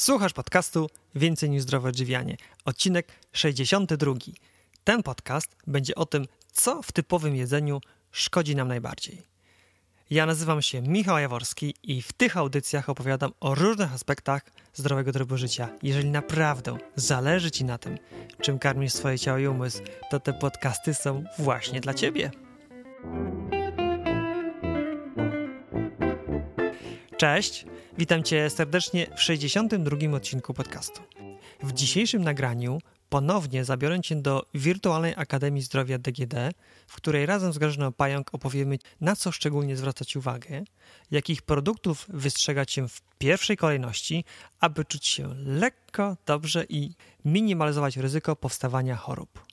Słuchasz podcastu Więcej niż zdrowe odżywianie. Odcinek 62. Ten podcast będzie o tym, co w typowym jedzeniu szkodzi nam najbardziej. Ja nazywam się Michał Jaworski i w tych audycjach opowiadam o różnych aspektach zdrowego trybu życia. Jeżeli naprawdę zależy Ci na tym, czym karmisz swoje ciało i umysł, to te podcasty są właśnie dla Ciebie. Cześć, witam Cię serdecznie w 62. odcinku podcastu. W dzisiejszym nagraniu ponownie zabiorę Cię do Wirtualnej Akademii Zdrowia DGD, w której razem z Grażyną Pająk opowiemy, na co szczególnie zwracać uwagę, jakich produktów wystrzegać się w pierwszej kolejności, aby czuć się lekko, dobrze i minimalizować ryzyko powstawania chorób.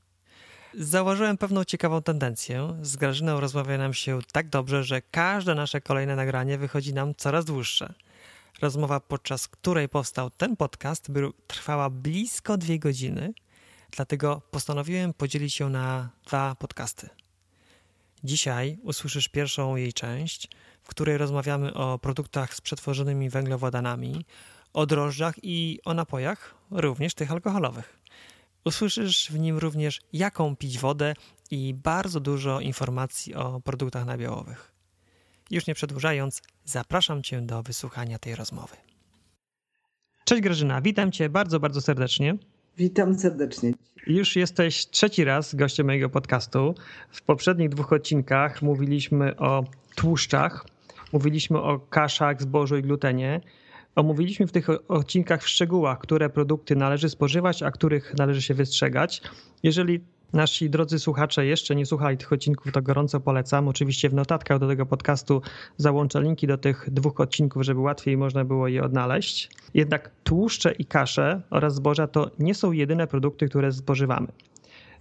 Zauważyłem pewną ciekawą tendencję. Z Grażyną rozmawia nam się tak dobrze, że każde nasze kolejne nagranie wychodzi nam coraz dłuższe. Rozmowa, podczas której powstał ten podcast, trwała blisko dwie godziny, dlatego postanowiłem podzielić się na dwa podcasty. Dzisiaj usłyszysz pierwszą jej część, w której rozmawiamy o produktach z przetworzonymi węglowodanami, o drożdżach i o napojach, również tych alkoholowych. Usłyszysz w nim również, jaką pić wodę i bardzo dużo informacji o produktach nabiałowych. Już nie przedłużając, zapraszam Cię do wysłuchania tej rozmowy. Cześć Grażyna, witam Cię bardzo, bardzo serdecznie. Witam serdecznie. Już jesteś trzeci raz gościem mojego podcastu. W poprzednich dwóch odcinkach mówiliśmy o tłuszczach, mówiliśmy o kaszach, zbożu i glutenie. Omówiliśmy w tych odcinkach w szczegółach, które produkty należy spożywać, a których należy się wystrzegać. Jeżeli nasi drodzy słuchacze jeszcze nie słuchali tych odcinków, to gorąco polecam. Oczywiście w notatkach do tego podcastu załączę linki do tych dwóch odcinków, żeby łatwiej można było je odnaleźć. Jednak tłuszcze i kasze oraz zboża to nie są jedyne produkty, które spożywamy.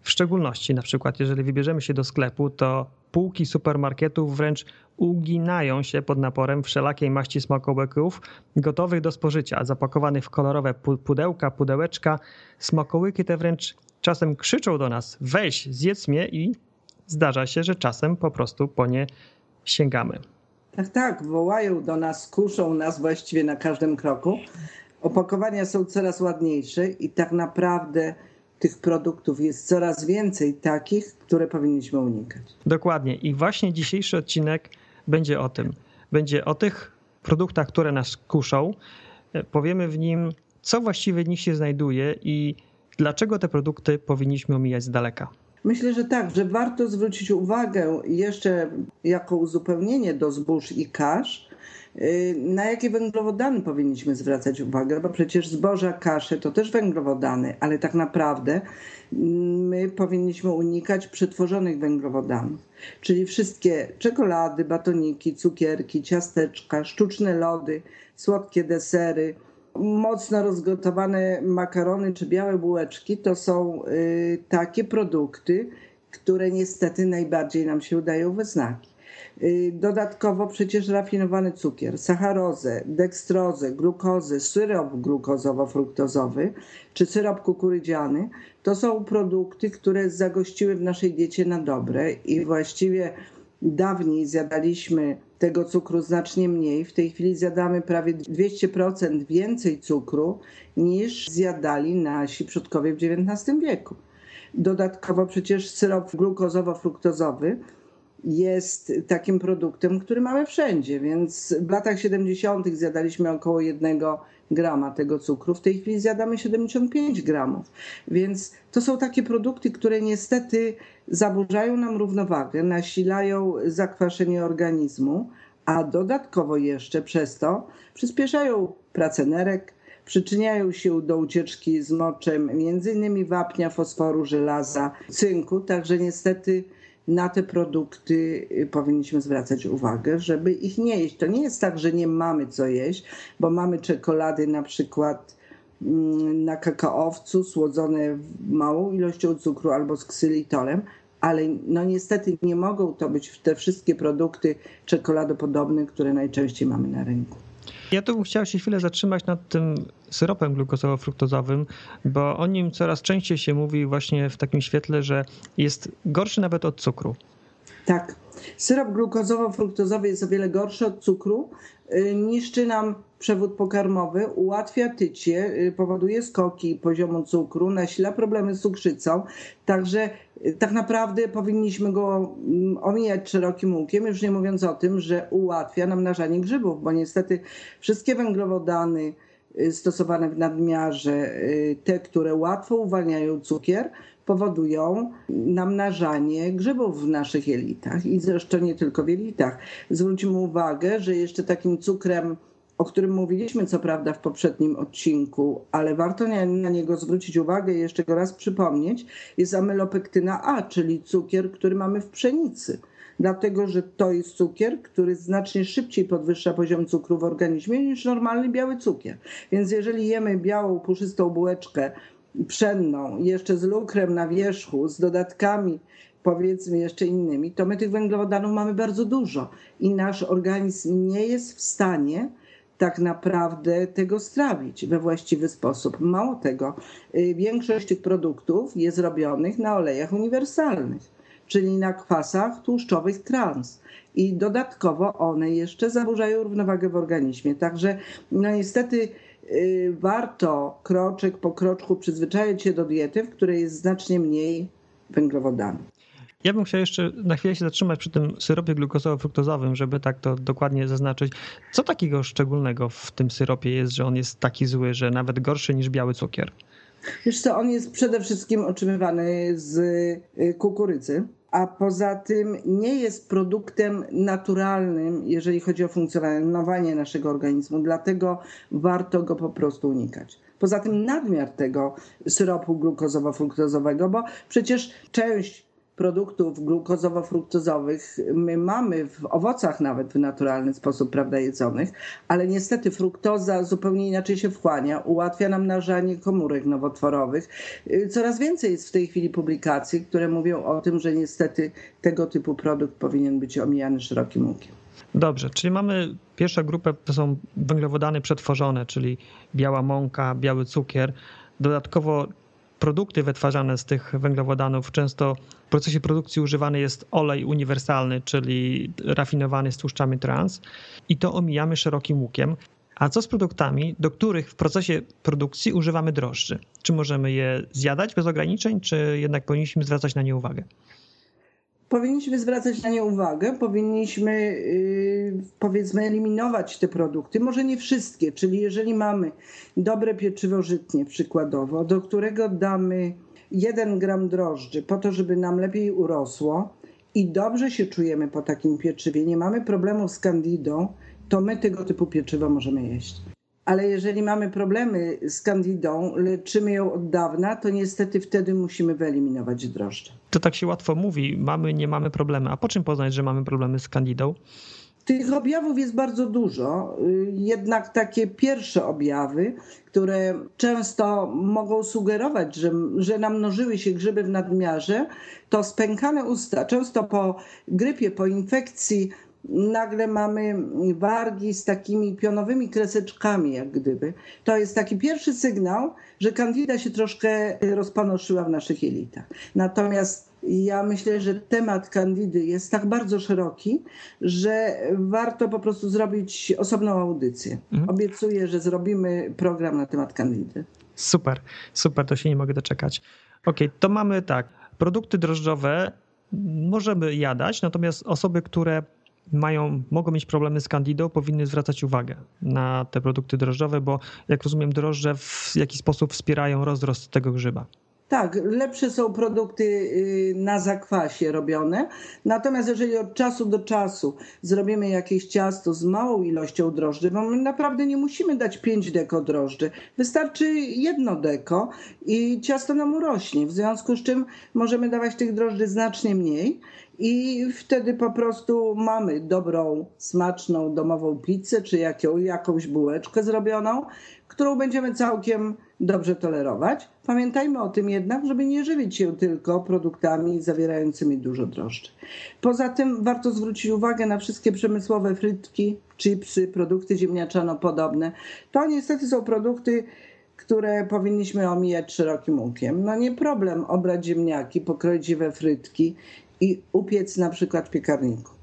W szczególności, na przykład, jeżeli wybierzemy się do sklepu, to półki supermarketów wręcz uginają się pod naporem wszelakiej maści smakołyków gotowych do spożycia, zapakowanych w kolorowe pudełka, pudełeczka. Smakołyki te wręcz czasem krzyczą do nas: weź, zjedz mnie, i zdarza się, że czasem po prostu po nie sięgamy. Tak, tak, wołają do nas, kuszą nas właściwie na każdym kroku. Opakowania są coraz ładniejsze i tak naprawdę tych produktów jest coraz więcej takich, które powinniśmy unikać. Dokładnie. I właśnie dzisiejszy odcinek będzie o tym. Będzie o tych produktach, które nas kuszą. Powiemy w nim, co właściwie w nich się znajduje i dlaczego te produkty powinniśmy omijać z daleka. Myślę, że tak, że warto zwrócić uwagę jeszcze jako uzupełnienie do zbóż i kasz, y, na jakie węglowodany powinniśmy zwracać uwagę, bo przecież zboża, kasze to też węglowodany, ale tak naprawdę my powinniśmy unikać przetworzonych węglowodanów, czyli wszystkie czekolady, batoniki, cukierki, ciasteczka, sztuczne lody, słodkie desery, mocno rozgotowane makarony czy białe bułeczki to są y, takie produkty, które niestety najbardziej nam się udają we znaki. Y, dodatkowo przecież rafinowany cukier, sacharozę, dekstrozę, glukozę, syrop glukozowo-fruktozowy czy syrop kukurydziany to są produkty, które zagościły w naszej diecie na dobre i właściwie dawniej zjadaliśmy tego cukru znacznie mniej. W tej chwili zjadamy prawie 200% więcej cukru niż zjadali nasi przodkowie w XIX wieku. Dodatkowo przecież syrop glukozowo-fruktozowy jest takim produktem, który mamy wszędzie, więc w latach 70. zjadaliśmy około jednego grama tego cukru. W tej chwili zjadamy 75 gramów. Więc to są takie produkty, które niestety zaburzają nam równowagę, nasilają zakwaszenie organizmu, a dodatkowo jeszcze przez to przyspieszają pracę nerek, przyczyniają się do ucieczki z moczem m.in. wapnia, fosforu, żelaza, cynku, także niestety na te produkty y, powinniśmy zwracać uwagę, żeby ich nie jeść. To nie jest tak, że nie mamy co jeść, bo mamy czekolady na przykład mm, na kakaowcu słodzone małą ilością cukru albo z ksylitolem, ale no niestety nie mogą to być te wszystkie produkty czekoladopodobne, które najczęściej mamy na rynku. Ja tu chciałem się chwilę zatrzymać nad tym syropem glukozowo-fruktozowym, bo o nim coraz częściej się mówi właśnie w takim świetle, że jest gorszy nawet od cukru. Tak. Syrop glukozowo-fruktozowy jest o wiele gorszy od cukru. Y, niszczy nam przewód pokarmowy, ułatwia tycie, y, powoduje skoki poziomu cukru, nasila problemy z cukrzycą. Także y, tak naprawdę powinniśmy go mm, omijać szerokim łukiem, już nie mówiąc o tym, że ułatwia namnażanie grzybów, bo niestety wszystkie węglowodany y, stosowane w nadmiarze, te, które łatwo uwalniają cukier, powodują namnażanie grzybów w naszych jelitach i zresztą nie tylko w jelitach. Zwróćmy uwagę, że jeszcze takim cukrem o którym mówiliśmy co prawda w poprzednim odcinku, ale warto na niego zwrócić uwagę i jeszcze go raz przypomnieć, jest amylopektyna A, czyli cukier, który mamy w pszenicy. Dlatego, że to jest cukier, który znacznie szybciej podwyższa poziom cukru w organizmie niż normalny biały cukier. Więc jeżeli jemy białą, puszystą bułeczkę pszenną, jeszcze z lukrem na wierzchu, z dodatkami powiedzmy jeszcze innymi, to my tych węglowodanów mamy bardzo dużo i nasz organizm nie jest w stanie tak naprawdę tego strawić we właściwy sposób. Mało tego, y, większość tych produktów jest robionych na olejach uniwersalnych, czyli na kwasach tłuszczowych trans. I dodatkowo one jeszcze zaburzają równowagę w organizmie. Także no niestety y, warto kroczek po kroczku przyzwyczaić się do diety, w której jest znacznie mniej węglowodanów. Ja bym chciał jeszcze na chwilę się zatrzymać przy tym syropie glukozowo-fruktozowym, żeby tak to dokładnie zaznaczyć. Co takiego szczególnego w tym syropie jest, że on jest taki zły, że nawet gorszy niż biały cukier? Wiesz co, on jest przede wszystkim otrzymywany z y, kukurydzy, a poza tym nie jest produktem naturalnym, jeżeli chodzi o funkcjonowanie naszego organizmu, dlatego warto go po prostu unikać. Poza tym nadmiar tego syropu glukozowo-fruktozowego, bo przecież część produktów glukozowo-fruktozowych my mamy w owocach nawet w naturalny sposób, prawda, jedzonych, ale niestety fruktoza zupełnie inaczej się wchłania, ułatwia nam narzanie komórek nowotworowych. Coraz więcej jest w tej chwili publikacji, które mówią o tym, że niestety tego typu produkt powinien być omijany szerokim łukiem. Dobrze, czyli mamy pierwszą grupę, to są węglowodany przetworzone, czyli biała mąka, biały cukier. Dodatkowo produkty wytwarzane z tych węglowodanów często w procesie produkcji używany jest olej uniwersalny, czyli rafinowany z tłuszczami trans i to omijamy szerokim łukiem. A co z produktami, do których w procesie produkcji używamy drożdży? Czy możemy je zjadać bez ograniczeń, czy jednak powinniśmy zwracać na nie uwagę? Powinniśmy zwracać na nie uwagę, powinniśmy yy, powiedzmy eliminować te produkty, może nie wszystkie, czyli jeżeli mamy dobre pieczywo żytnie przykładowo, do którego damy 1 gram drożdży po to, żeby nam lepiej urosło i dobrze się czujemy po takim pieczywie, nie mamy problemów z kandidą, to my tego typu pieczywo możemy jeść ale jeżeli mamy problemy z kandidą, leczymy ją od dawna, to niestety wtedy musimy wyeliminować drożdże. To tak się łatwo mówi, mamy, nie mamy problemy. A po czym poznać, że mamy problemy z kandidą? Tych objawów jest bardzo dużo, jednak takie pierwsze objawy, które często mogą sugerować, że, że namnożyły się grzyby w nadmiarze, to spękane usta. Często po grypie, po infekcji nagle mamy wargi z takimi pionowymi kreseczkami, jak gdyby. To jest taki pierwszy sygnał, że kandida się troszkę rozpanoszyła w naszych jelitach. Natomiast ja myślę, że temat kandidy jest tak bardzo szeroki, że warto po prostu zrobić osobną audycję. Mhm. Obiecuję, że zrobimy program na temat kandidy. Super, super, to się nie mogę doczekać. Ok, to mamy tak. Produkty drożdżowe możemy jadać, natomiast osoby, które mają, mogą mieć problemy z kandidą, powinny zwracać uwagę na te produkty drożdżowe, bo jak rozumiem, drożdże w jakiś sposób wspierają rozrost tego grzyba. Tak, lepsze są produkty y, na zakwasie robione. Natomiast jeżeli od czasu do czasu zrobimy jakieś ciasto z małą ilością drożdży, bo my naprawdę nie musimy dać 5 deko drożdży. Wystarczy jedno deko i ciasto nam urośnie. W związku z czym możemy dawać tych drożdży znacznie mniej i wtedy po prostu mamy dobrą, smaczną domową pizzę czy jaką, jakąś bułeczkę zrobioną, którą będziemy całkiem dobrze tolerować. Pamiętajmy o tym jednak, żeby nie żywić się tylko produktami zawierającymi dużo drożdży. Poza tym warto zwrócić uwagę na wszystkie przemysłowe frytki, chipsy, produkty ziemniaczano-podobne. To niestety są produkty, które powinniśmy omijać szerokim łukiem. No nie problem obrać ziemniaki, pokroić je we frytki i upiec na przykład w piekarniku.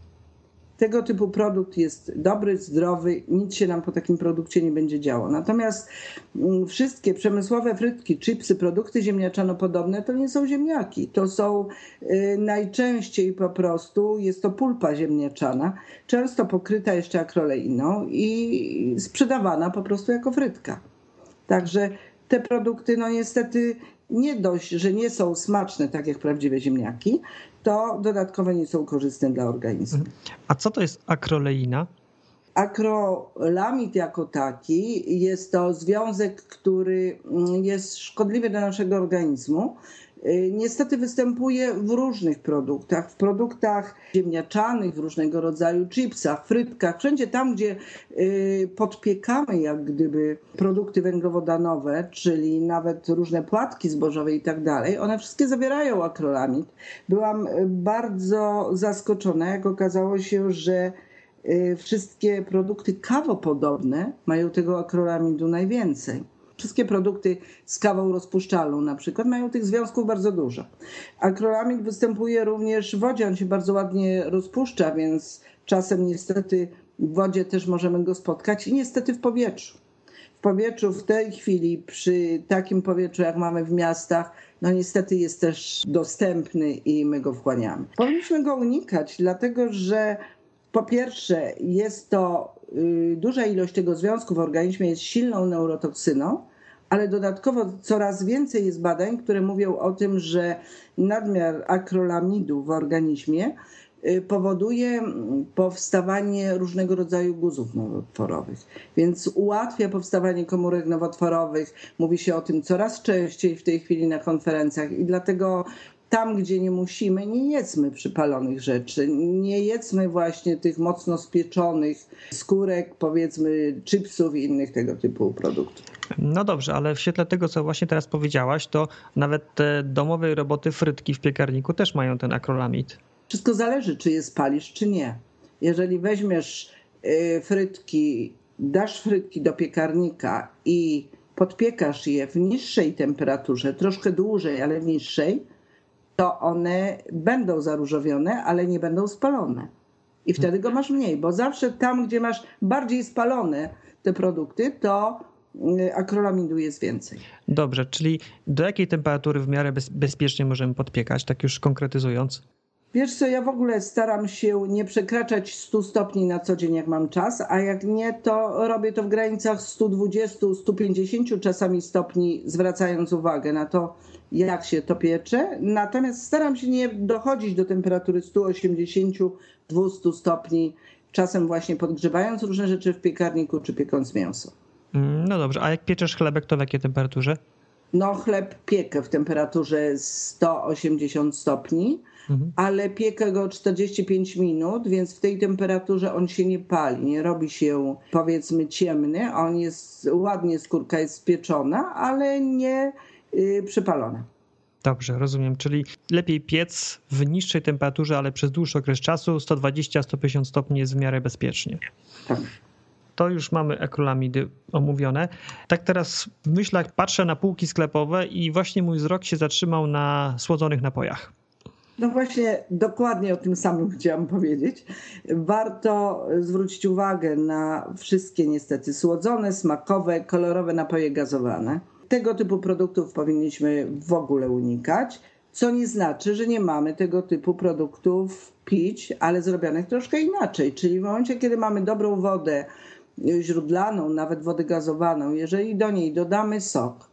Tego typu produkt jest dobry, zdrowy, nic się nam po takim produkcie nie będzie działo. Natomiast mm, wszystkie przemysłowe frytki, chipsy, produkty ziemniaczano-podobne to nie są ziemniaki. To są y, najczęściej po prostu, jest to pulpa ziemniaczana, często pokryta jeszcze akroleiną i sprzedawana po prostu jako frytka. Także te produkty, no niestety nie dość, że nie są smaczne, tak jak prawdziwe ziemniaki, to dodatkowo nie są korzystne dla organizmu. Mhm. A co to jest akroleina? Akrolamid jako taki jest to związek, który jest szkodliwy dla naszego organizmu niestety występuje w różnych produktach, w produktach ziemniaczanych, w różnego rodzaju chipsach, frytkach, wszędzie tam, gdzie y, podpiekamy jak gdyby produkty węglowodanowe, czyli nawet różne płatki zbożowe i tak dalej, one wszystkie zawierają akrolamid. Byłam y, bardzo zaskoczona, jak okazało się, że wszystkie produkty kawopodobne mają tego akrolamidu najwięcej. Wszystkie produkty z kawą rozpuszczalną na przykład mają tych związków bardzo dużo. Akrylamid występuje również w wodzie, on się bardzo ładnie rozpuszcza, więc czasem niestety w wodzie też możemy go spotkać i niestety w powietrzu. W powietrzu w tej chwili, przy takim powietrzu jak mamy w miastach, no niestety jest też dostępny i my go wchłaniamy. Powinniśmy go unikać, dlatego że po pierwsze jest to y, duża ilość tego związku w organizmie jest silną neurotoksyną, ale dodatkowo coraz więcej jest badań, które mówią o tym, że nadmiar akrolamidu w organizmie y, powoduje powstawanie różnego rodzaju guzów nowotworowych, więc ułatwia powstawanie komórek nowotworowych. Mówi się o tym coraz częściej w tej chwili na konferencjach i dlatego tam, gdzie nie musimy, nie jedzmy przypalonych rzeczy. Nie jedzmy właśnie tych mocno spieczonych skórek, powiedzmy chipsów i innych tego typu produktów. No dobrze, ale w świetle tego, co właśnie teraz powiedziałaś, to nawet te domowe roboty frytki w piekarniku też mają ten akrolamid. Wszystko zależy, czy je spalisz, czy nie. Jeżeli weźmiesz y, frytki, dasz frytki do piekarnika i podpiekasz je w niższej temperaturze, troszkę dłużej, ale w niższej, to one będą zaróżowione, ale nie będą spalone. I wtedy go masz mniej, bo zawsze tam, gdzie masz bardziej spalone te produkty, to y, akrolamidu jest więcej. Dobrze, czyli do jakiej temperatury w miarę bez, bezpiecznie możemy podpiekać, tak już konkretyzując? Wiesz co, ja w ogóle staram się nie przekraczać 100 stopni na co dzień, jak mam czas, a jak nie, to robię to w granicach 120-150 czasami stopni, zwracając uwagę na to, jak się to piecze. Natomiast staram się nie dochodzić do temperatury 180-200 stopni, czasem właśnie podgrzewając różne rzeczy w piekarniku czy piekąc mięso. Mm, no dobrze, a jak pieczesz chlebek, to w jakiej temperaturze? No chleb piekę w temperaturze 180 stopni, mhm. ale piekę go 45 minut, więc w tej temperaturze on się nie pali, nie robi się powiedzmy ciemny, on jest, ładnie skórka jest spieczona, ale nie yy, przypalona. Dobrze, rozumiem. Czyli lepiej piec w niższej temperaturze, ale przez dłuższy okres czasu 120-150 stopni jest w miarę bezpiecznie. Tak to już mamy akrolamidy omówione. Tak teraz w myślach patrzę na półki sklepowe i właśnie mój wzrok się zatrzymał na słodzonych napojach. No właśnie, dokładnie o tym samym chciałam powiedzieć. Warto zwrócić uwagę na wszystkie niestety słodzone, smakowe, kolorowe napoje gazowane. Tego typu produktów powinniśmy w ogóle unikać, co nie znaczy, że nie mamy tego typu produktów pić, ale zrobionych troszkę inaczej. Czyli w momencie, kiedy mamy dobrą wodę, źródlaną, nawet wodę gazowaną, jeżeli do niej dodamy sok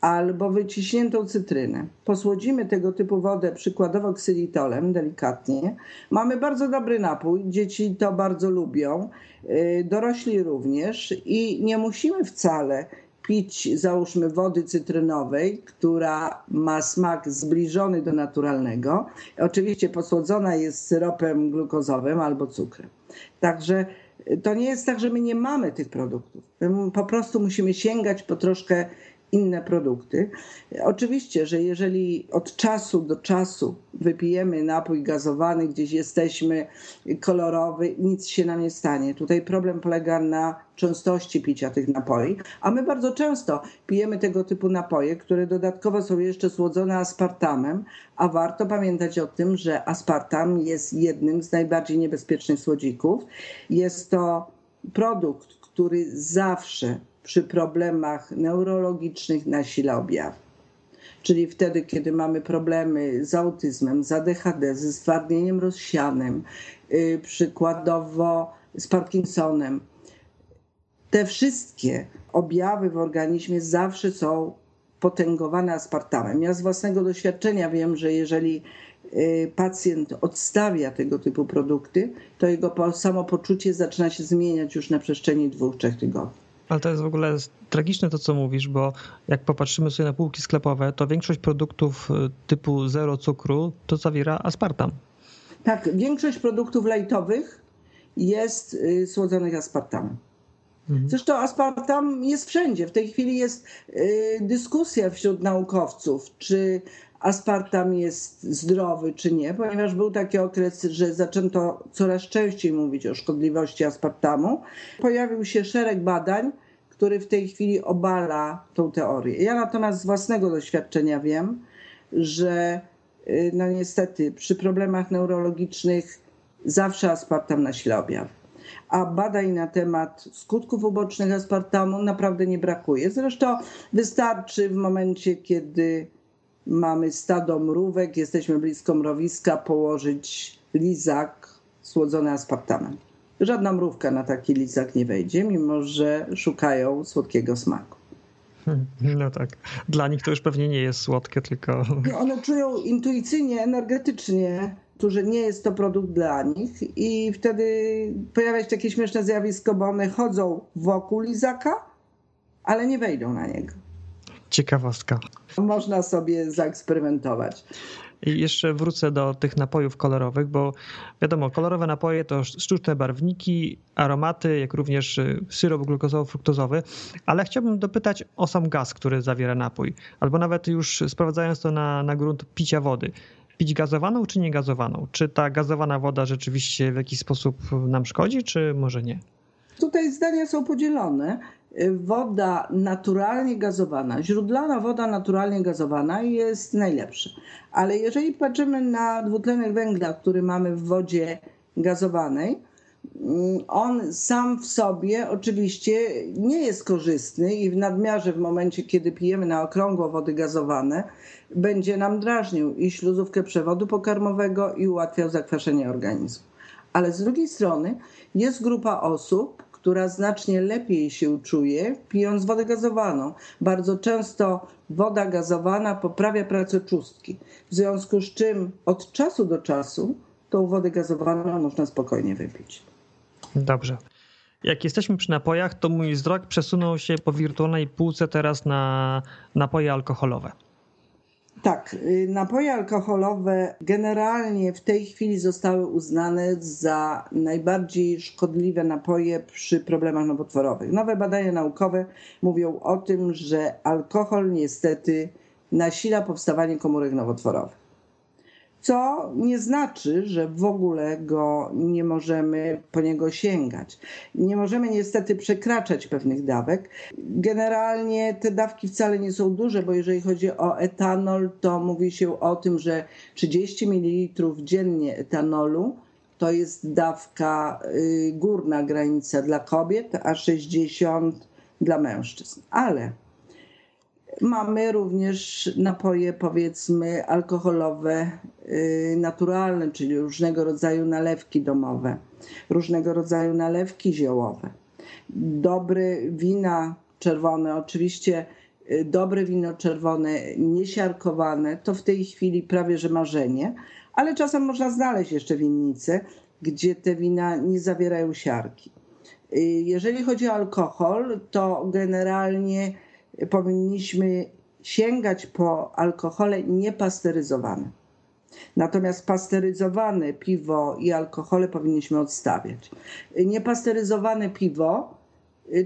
albo wyciśniętą cytrynę, posłodzimy tego typu wodę przykładowo ksylitolem delikatnie, mamy bardzo dobry napój, dzieci to bardzo lubią, y, dorośli również i nie musimy wcale pić załóżmy wody cytrynowej, która ma smak zbliżony do naturalnego. Oczywiście posłodzona jest syropem glukozowym albo cukrem. Także to nie jest tak, że my nie mamy tych produktów. My po prostu musimy sięgać po troszkę inne produkty. Oczywiście, że jeżeli od czasu do czasu wypijemy napój gazowany, gdzieś jesteśmy kolorowy, nic się nam nie stanie. Tutaj problem polega na częstości picia tych napoi, a my bardzo często pijemy tego typu napoje, które dodatkowo są jeszcze słodzone aspartamem, a warto pamiętać o tym, że aspartam jest jednym z najbardziej niebezpiecznych słodzików. Jest to produkt, który zawsze przy problemach neurologicznych nasila objawy. Czyli wtedy, kiedy mamy problemy z autyzmem, z ADHD, ze stwardnieniem rozsianym, yy, przykładowo z Parkinsonem. Te wszystkie objawy w organizmie zawsze są potęgowane aspartamem. Ja z własnego doświadczenia wiem, że jeżeli y, pacjent odstawia tego typu produkty, to jego samopoczucie zaczyna się zmieniać już na przestrzeni dwóch, trzech tygodni. Ale to jest w ogóle tragiczne to, co mówisz, bo jak popatrzymy sobie na półki sklepowe, to większość produktów y, typu zero cukru to zawiera aspartam. Tak, większość produktów lajtowych jest y, słodzonych aspartamem. Mhm. Zresztą aspartam jest wszędzie. W tej chwili jest y, dyskusja wśród naukowców, czy aspartam jest zdrowy, czy nie, ponieważ był taki okres, że zaczęto coraz częściej mówić o szkodliwości aspartamu. Pojawił się szereg badań, który w tej chwili obala tą teorię. Ja natomiast z własnego doświadczenia wiem, że y, no niestety przy problemach neurologicznych zawsze aspartam nasila objawy. A badań na temat skutków ubocznych aspartamu naprawdę nie brakuje. Zresztą wystarczy w momencie, kiedy mamy stado mrówek, jesteśmy blisko mrowiska, położyć lizak słodzony aspartamem. Żadna mrówka na taki lizak nie wejdzie, mimo że szukają słodkiego smaku. No tak. Dla nich to już pewnie nie jest słodkie, tylko. One czują intuicyjnie, energetycznie, że nie jest to produkt dla nich, i wtedy pojawia się takie śmieszne zjawisko, bo one chodzą wokół lizaka, ale nie wejdą na niego. Ciekawostka. Można sobie zaeksperymentować. I jeszcze wrócę do tych napojów kolorowych, bo wiadomo, kolorowe napoje to sztuczne barwniki, aromaty, jak również y, syrop glukozowo-fruktozowy, ale chciałbym dopytać o sam gaz, który zawiera napój, albo nawet już sprowadzając to na, na grunt picia wody. Pić gazowaną czy niegazowaną? Czy ta gazowana woda rzeczywiście w jakiś sposób nam szkodzi, czy może nie? Tutaj zdania są podzielone woda naturalnie gazowana, źródlana woda naturalnie gazowana jest najlepsza. Ale jeżeli patrzymy na dwutlenek węgla, który mamy w wodzie gazowanej, mm, on sam w sobie oczywiście nie jest korzystny i w nadmiarze w momencie, kiedy pijemy na okrągło wody gazowane, będzie nam drażnił i śluzówkę przewodu pokarmowego i ułatwiał zakwaszenie organizmu. Ale z drugiej strony jest grupa osób, która znacznie lepiej się czuje, pijąc wodę gazowaną. Bardzo często woda gazowana poprawia pracę czustki, w związku z czym od czasu do czasu tą wodę gazowaną można spokojnie wypić. Dobrze. Jak jesteśmy przy napojach, to mój wzrok przesunął się po wirtualnej półce teraz na napoje alkoholowe. Tak, y, napoje alkoholowe generalnie w tej chwili zostały uznane za najbardziej szkodliwe napoje przy problemach nowotworowych. Nowe badania naukowe mówią o tym, że alkohol niestety nasila powstawanie komórek nowotworowych co nie znaczy, że w ogóle go nie możemy po niego sięgać. Nie możemy niestety przekraczać pewnych dawek. Generalnie te dawki wcale nie są duże, bo jeżeli chodzi o etanol, to mówi się o tym, że 30 ml dziennie etanolu to jest dawka y, górna granica dla kobiet, a 60 dla mężczyzn. Ale Mamy również napoje, powiedzmy, alkoholowe, y, naturalne, czyli różnego rodzaju nalewki domowe, różnego rodzaju nalewki ziołowe. Dobre wina czerwone, oczywiście y, dobre wino czerwone, niesiarkowane, to w tej chwili prawie że marzenie, ale czasem można znaleźć jeszcze winnice, gdzie te wina nie zawierają siarki. Y, jeżeli chodzi o alkohol, to generalnie powinniśmy sięgać po alkohole niepasteryzowane. Natomiast pasteryzowane piwo i alkohole powinniśmy odstawiać. Niepasteryzowane piwo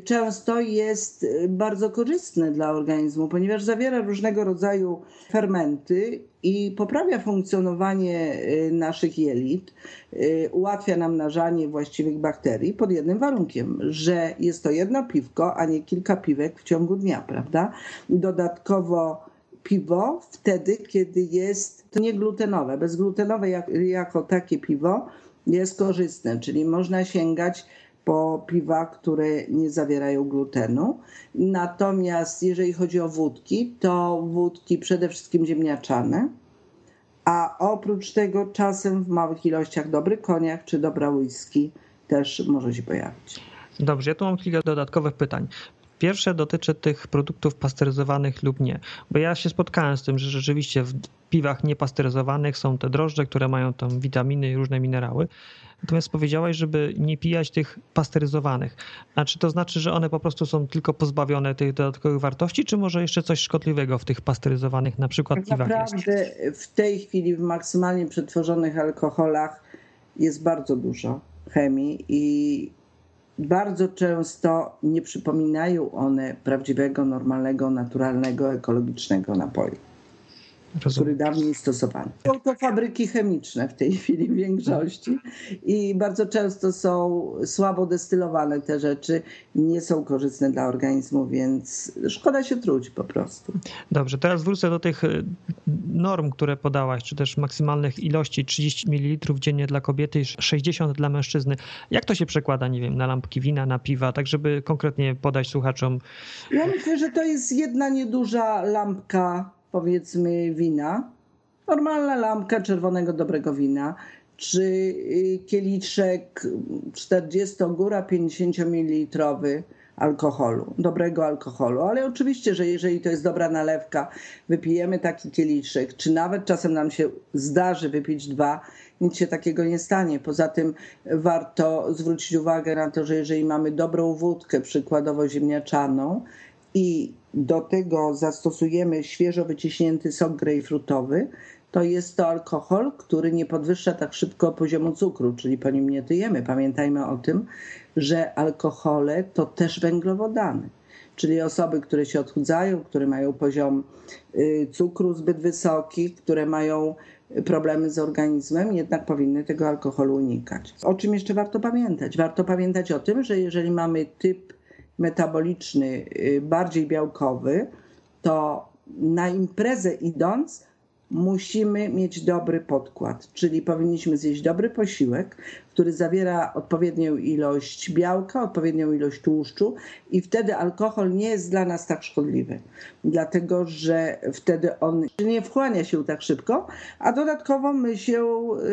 często jest bardzo korzystne dla organizmu, ponieważ zawiera różnego rodzaju fermenty i poprawia funkcjonowanie y, naszych jelit, y, ułatwia nam nażanie właściwych bakterii pod jednym warunkiem, że jest to jedno piwko, a nie kilka piwek w ciągu dnia, prawda? Dodatkowo piwo wtedy, kiedy jest nieglutenowe. Bezglutenowe jako takie piwo jest korzystne, czyli można sięgać po piwa, które nie zawierają glutenu. Natomiast jeżeli chodzi o wódki, to wódki przede wszystkim ziemniaczane, a oprócz tego czasem w małych ilościach dobry koniak czy dobra whisky też może się pojawić. Dobrze, ja tu mam kilka dodatkowych pytań. Pierwsze dotyczy tych produktów pasteryzowanych lub nie, bo ja się spotkałem z tym, że rzeczywiście w piwach niepasteryzowanych są te drożdże, które mają tam witaminy i różne minerały. Natomiast powiedziałaś, żeby nie pijać tych pasteryzowanych. A czy to znaczy, że one po prostu są tylko pozbawione tych dodatkowych wartości, czy może jeszcze coś szkodliwego w tych pasteryzowanych na przykład tak piwach naprawdę jest? w tej chwili w maksymalnie przetworzonych alkoholach jest bardzo dużo chemii i bardzo często nie przypominają one prawdziwego, normalnego, naturalnego, ekologicznego napoju. Rozumiem. który dawniej stosowano. Są to fabryki chemiczne w tej chwili w większości i bardzo często są słabo destylowane te rzeczy, nie są korzystne dla organizmu, więc szkoda się truć po prostu. Dobrze, teraz wrócę do tych y, norm, które podałaś, czy też maksymalnych ilości 30 ml dziennie dla kobiety i 60 dla mężczyzny. Jak to się przekłada, nie wiem, na lampki wina, na piwa, tak żeby konkretnie podać słuchaczom? Ja myślę, że to jest jedna nieduża lampka powiedzmy wina, normalna lampka czerwonego dobrego wina, czy kieliszek 40 góra 50 ml alkoholu, dobrego alkoholu. Ale oczywiście, że jeżeli to jest dobra nalewka, wypijemy taki kieliszek, czy nawet czasem nam się zdarzy wypić dwa, nic się takiego nie stanie. Poza tym warto zwrócić uwagę na to, że jeżeli mamy dobrą wódkę, przykładowo ziemniaczaną, i do tego zastosujemy świeżo wyciśnięty sok grejpfrutowy, to jest to alkohol, który nie podwyższa tak szybko poziomu cukru, czyli po nim nie tyjemy. Pamiętajmy o tym, że alkohole to też węglowodany. Czyli osoby, które się odchudzają, które mają poziom y, cukru zbyt wysoki, które mają problemy z organizmem, jednak powinny tego alkoholu unikać. O czym jeszcze warto pamiętać? Warto pamiętać o tym, że jeżeli mamy typ metaboliczny y, bardziej białkowy, to na imprezę idąc musimy mieć dobry podkład, czyli powinniśmy zjeść dobry posiłek, który zawiera odpowiednią ilość białka, odpowiednią ilość tłuszczu i wtedy alkohol nie jest dla nas tak szkodliwy, dlatego że wtedy on nie wchłania się tak szybko, a dodatkowo my się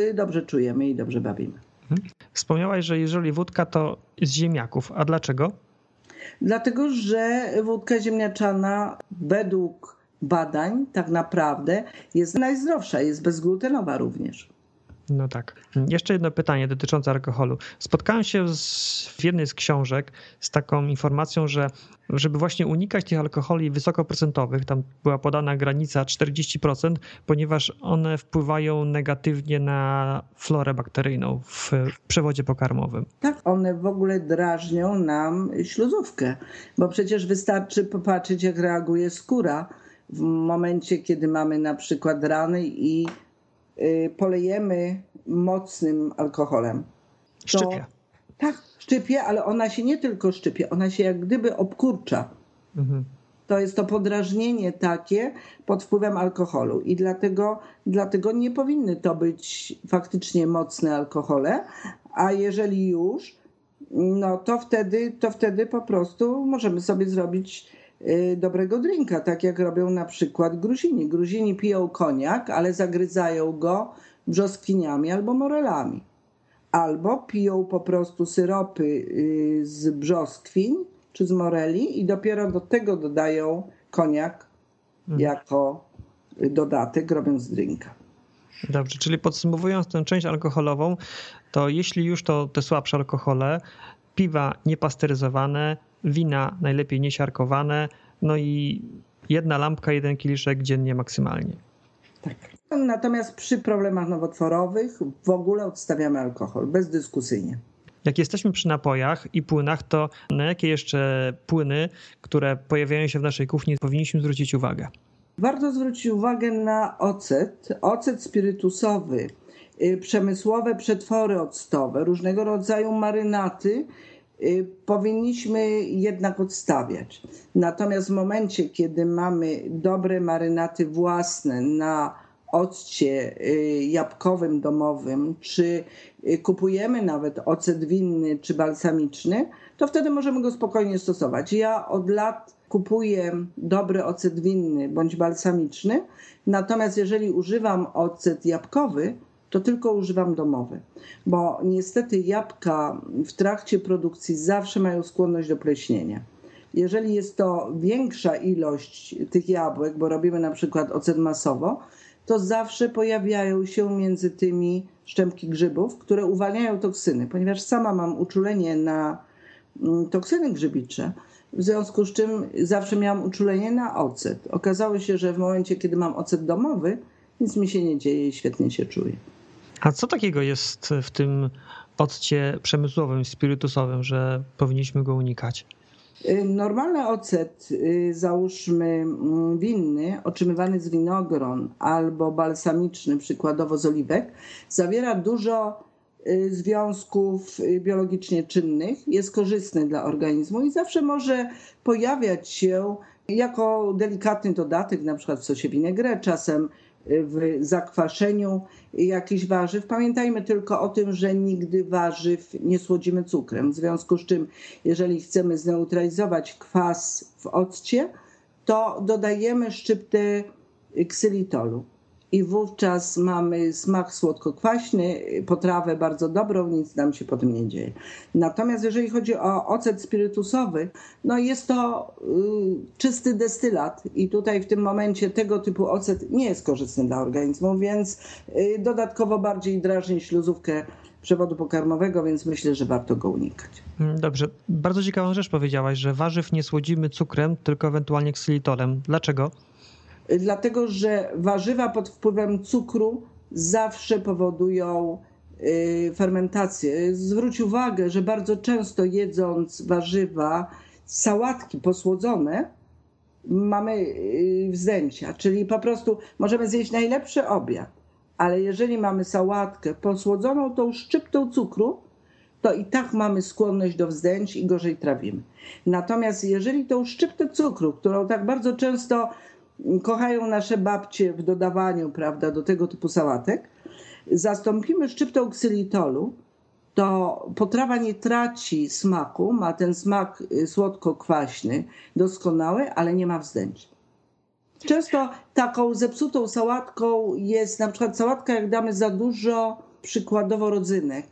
y, dobrze czujemy i dobrze bawimy. Mhm. Wspomniałaś, że jeżeli wódka to z ziemniaków, a dlaczego? Dlatego, że wódka ziemniaczana według badań tak naprawdę jest najzdrowsza, jest bezglutenowa również. No tak. Jeszcze jedno pytanie dotyczące alkoholu. Spotkałem się z, w jednej z książek z taką informacją, że żeby właśnie unikać tych alkoholi wysokoprocentowych, tam była podana granica 40%, ponieważ one wpływają negatywnie na florę bakteryjną w przewodzie pokarmowym. Tak, one w ogóle drażnią nam śluzówkę, bo przecież wystarczy popatrzeć, jak reaguje skóra w momencie, kiedy mamy na przykład rany i polejemy mocnym alkoholem. To, szczypie. Tak, szczypie, ale ona się nie tylko szczypie, ona się jak gdyby obkurcza. Mhm. To jest to podrażnienie takie pod wpływem alkoholu i dlatego, dlatego nie powinny to być faktycznie mocne alkohole, a jeżeli już, no to wtedy, to wtedy po prostu możemy sobie zrobić Y, dobrego drinka, tak jak robią na przykład Gruzini. Gruzini piją koniak, ale zagryzają go brzoskwiniami albo morelami. Albo piją po prostu syropy y, z brzoskwiń czy z moreli i dopiero do tego dodają koniak mhm. jako dodatek, robiąc drinka. Dobrze, czyli podsumowując tę część alkoholową, to jeśli już to te słabsze alkohole, piwa niepasteryzowane, wina najlepiej niesiarkowane, no i jedna lampka, jeden kieliszek dziennie maksymalnie. Tak. Natomiast przy problemach nowotworowych w ogóle odstawiamy alkohol, bezdyskusyjnie. Jak jesteśmy przy napojach i płynach, to na jakie jeszcze płyny, które pojawiają się w naszej kuchni, powinniśmy zwrócić uwagę? Warto zwrócić uwagę na ocet, ocet spirytusowy, przemysłowe przetwory octowe, różnego rodzaju marynaty y, powinniśmy jednak odstawiać. Natomiast w momencie, kiedy mamy dobre marynaty własne na occie y, jabłkowym domowym, czy kupujemy nawet ocet winny czy balsamiczny, to wtedy możemy go spokojnie stosować. Ja od lat kupuję dobry ocet winny bądź balsamiczny, natomiast jeżeli używam ocet jabłkowy, to tylko używam domowy, bo niestety jabłka w trakcie produkcji zawsze mają skłonność do pleśnienia. Jeżeli jest to większa ilość tych jabłek, bo robimy na przykład ocet masowo, to zawsze pojawiają się między tymi szczępki grzybów, które uwalniają toksyny. Ponieważ sama mam uczulenie na mm, toksyny grzybicze, w związku z czym zawsze miałam uczulenie na ocet. Okazało się, że w momencie, kiedy mam ocet domowy, nic mi się nie dzieje i świetnie się czuję. A co takiego jest w tym occie przemysłowym, spirytusowym, że powinniśmy go unikać? Y, normalny ocet, y, załóżmy mm, winny, otrzymywany z winogron albo balsamiczny, przykładowo z oliwek, zawiera dużo Y, związków biologicznie czynnych, jest korzystny dla organizmu i zawsze może pojawiać się jako delikatny dodatek, na przykład w sosie vinaigrette, czasem w zakwaszeniu jakichś warzyw. Pamiętajmy tylko o tym, że nigdy warzyw nie słodzimy cukrem. W związku z czym, jeżeli chcemy zneutralizować kwas w occie, to dodajemy szczyptę ksylitolu i wówczas mamy smak słodko-kwaśny, potrawę bardzo dobrą, nic nam się po tym nie dzieje. Natomiast jeżeli chodzi o ocet spirytusowy, no jest to y, czysty destylat i tutaj w tym momencie tego typu ocet nie jest korzystny dla organizmu, więc y, dodatkowo bardziej drażni śluzówkę przewodu pokarmowego, więc myślę, że warto go unikać. Dobrze. Bardzo ciekawą rzecz powiedziałaś, że warzyw nie słodzimy cukrem, tylko ewentualnie ksylitolem. Dlaczego? Dlatego że warzywa pod wpływem cukru zawsze powodują y, fermentację. Zwróć uwagę, że bardzo często jedząc warzywa, sałatki posłodzone, mamy y, wzdęcia, czyli po prostu możemy zjeść najlepszy obiad, ale jeżeli mamy sałatkę posłodzoną tą szczyptą cukru, to i tak mamy skłonność do wzdęć i gorzej trawimy. Natomiast jeżeli tą szczyptę cukru, którą tak bardzo często kochają nasze babcie w dodawaniu, prawda, do tego typu sałatek, zastąpimy szczyptą ksylitolu, to potrawa nie traci smaku, ma ten smak y, słodko-kwaśny, doskonały, ale nie ma wzdęć. Często taką zepsutą sałatką jest na przykład sałatka, jak damy za dużo przykładowo rodzynek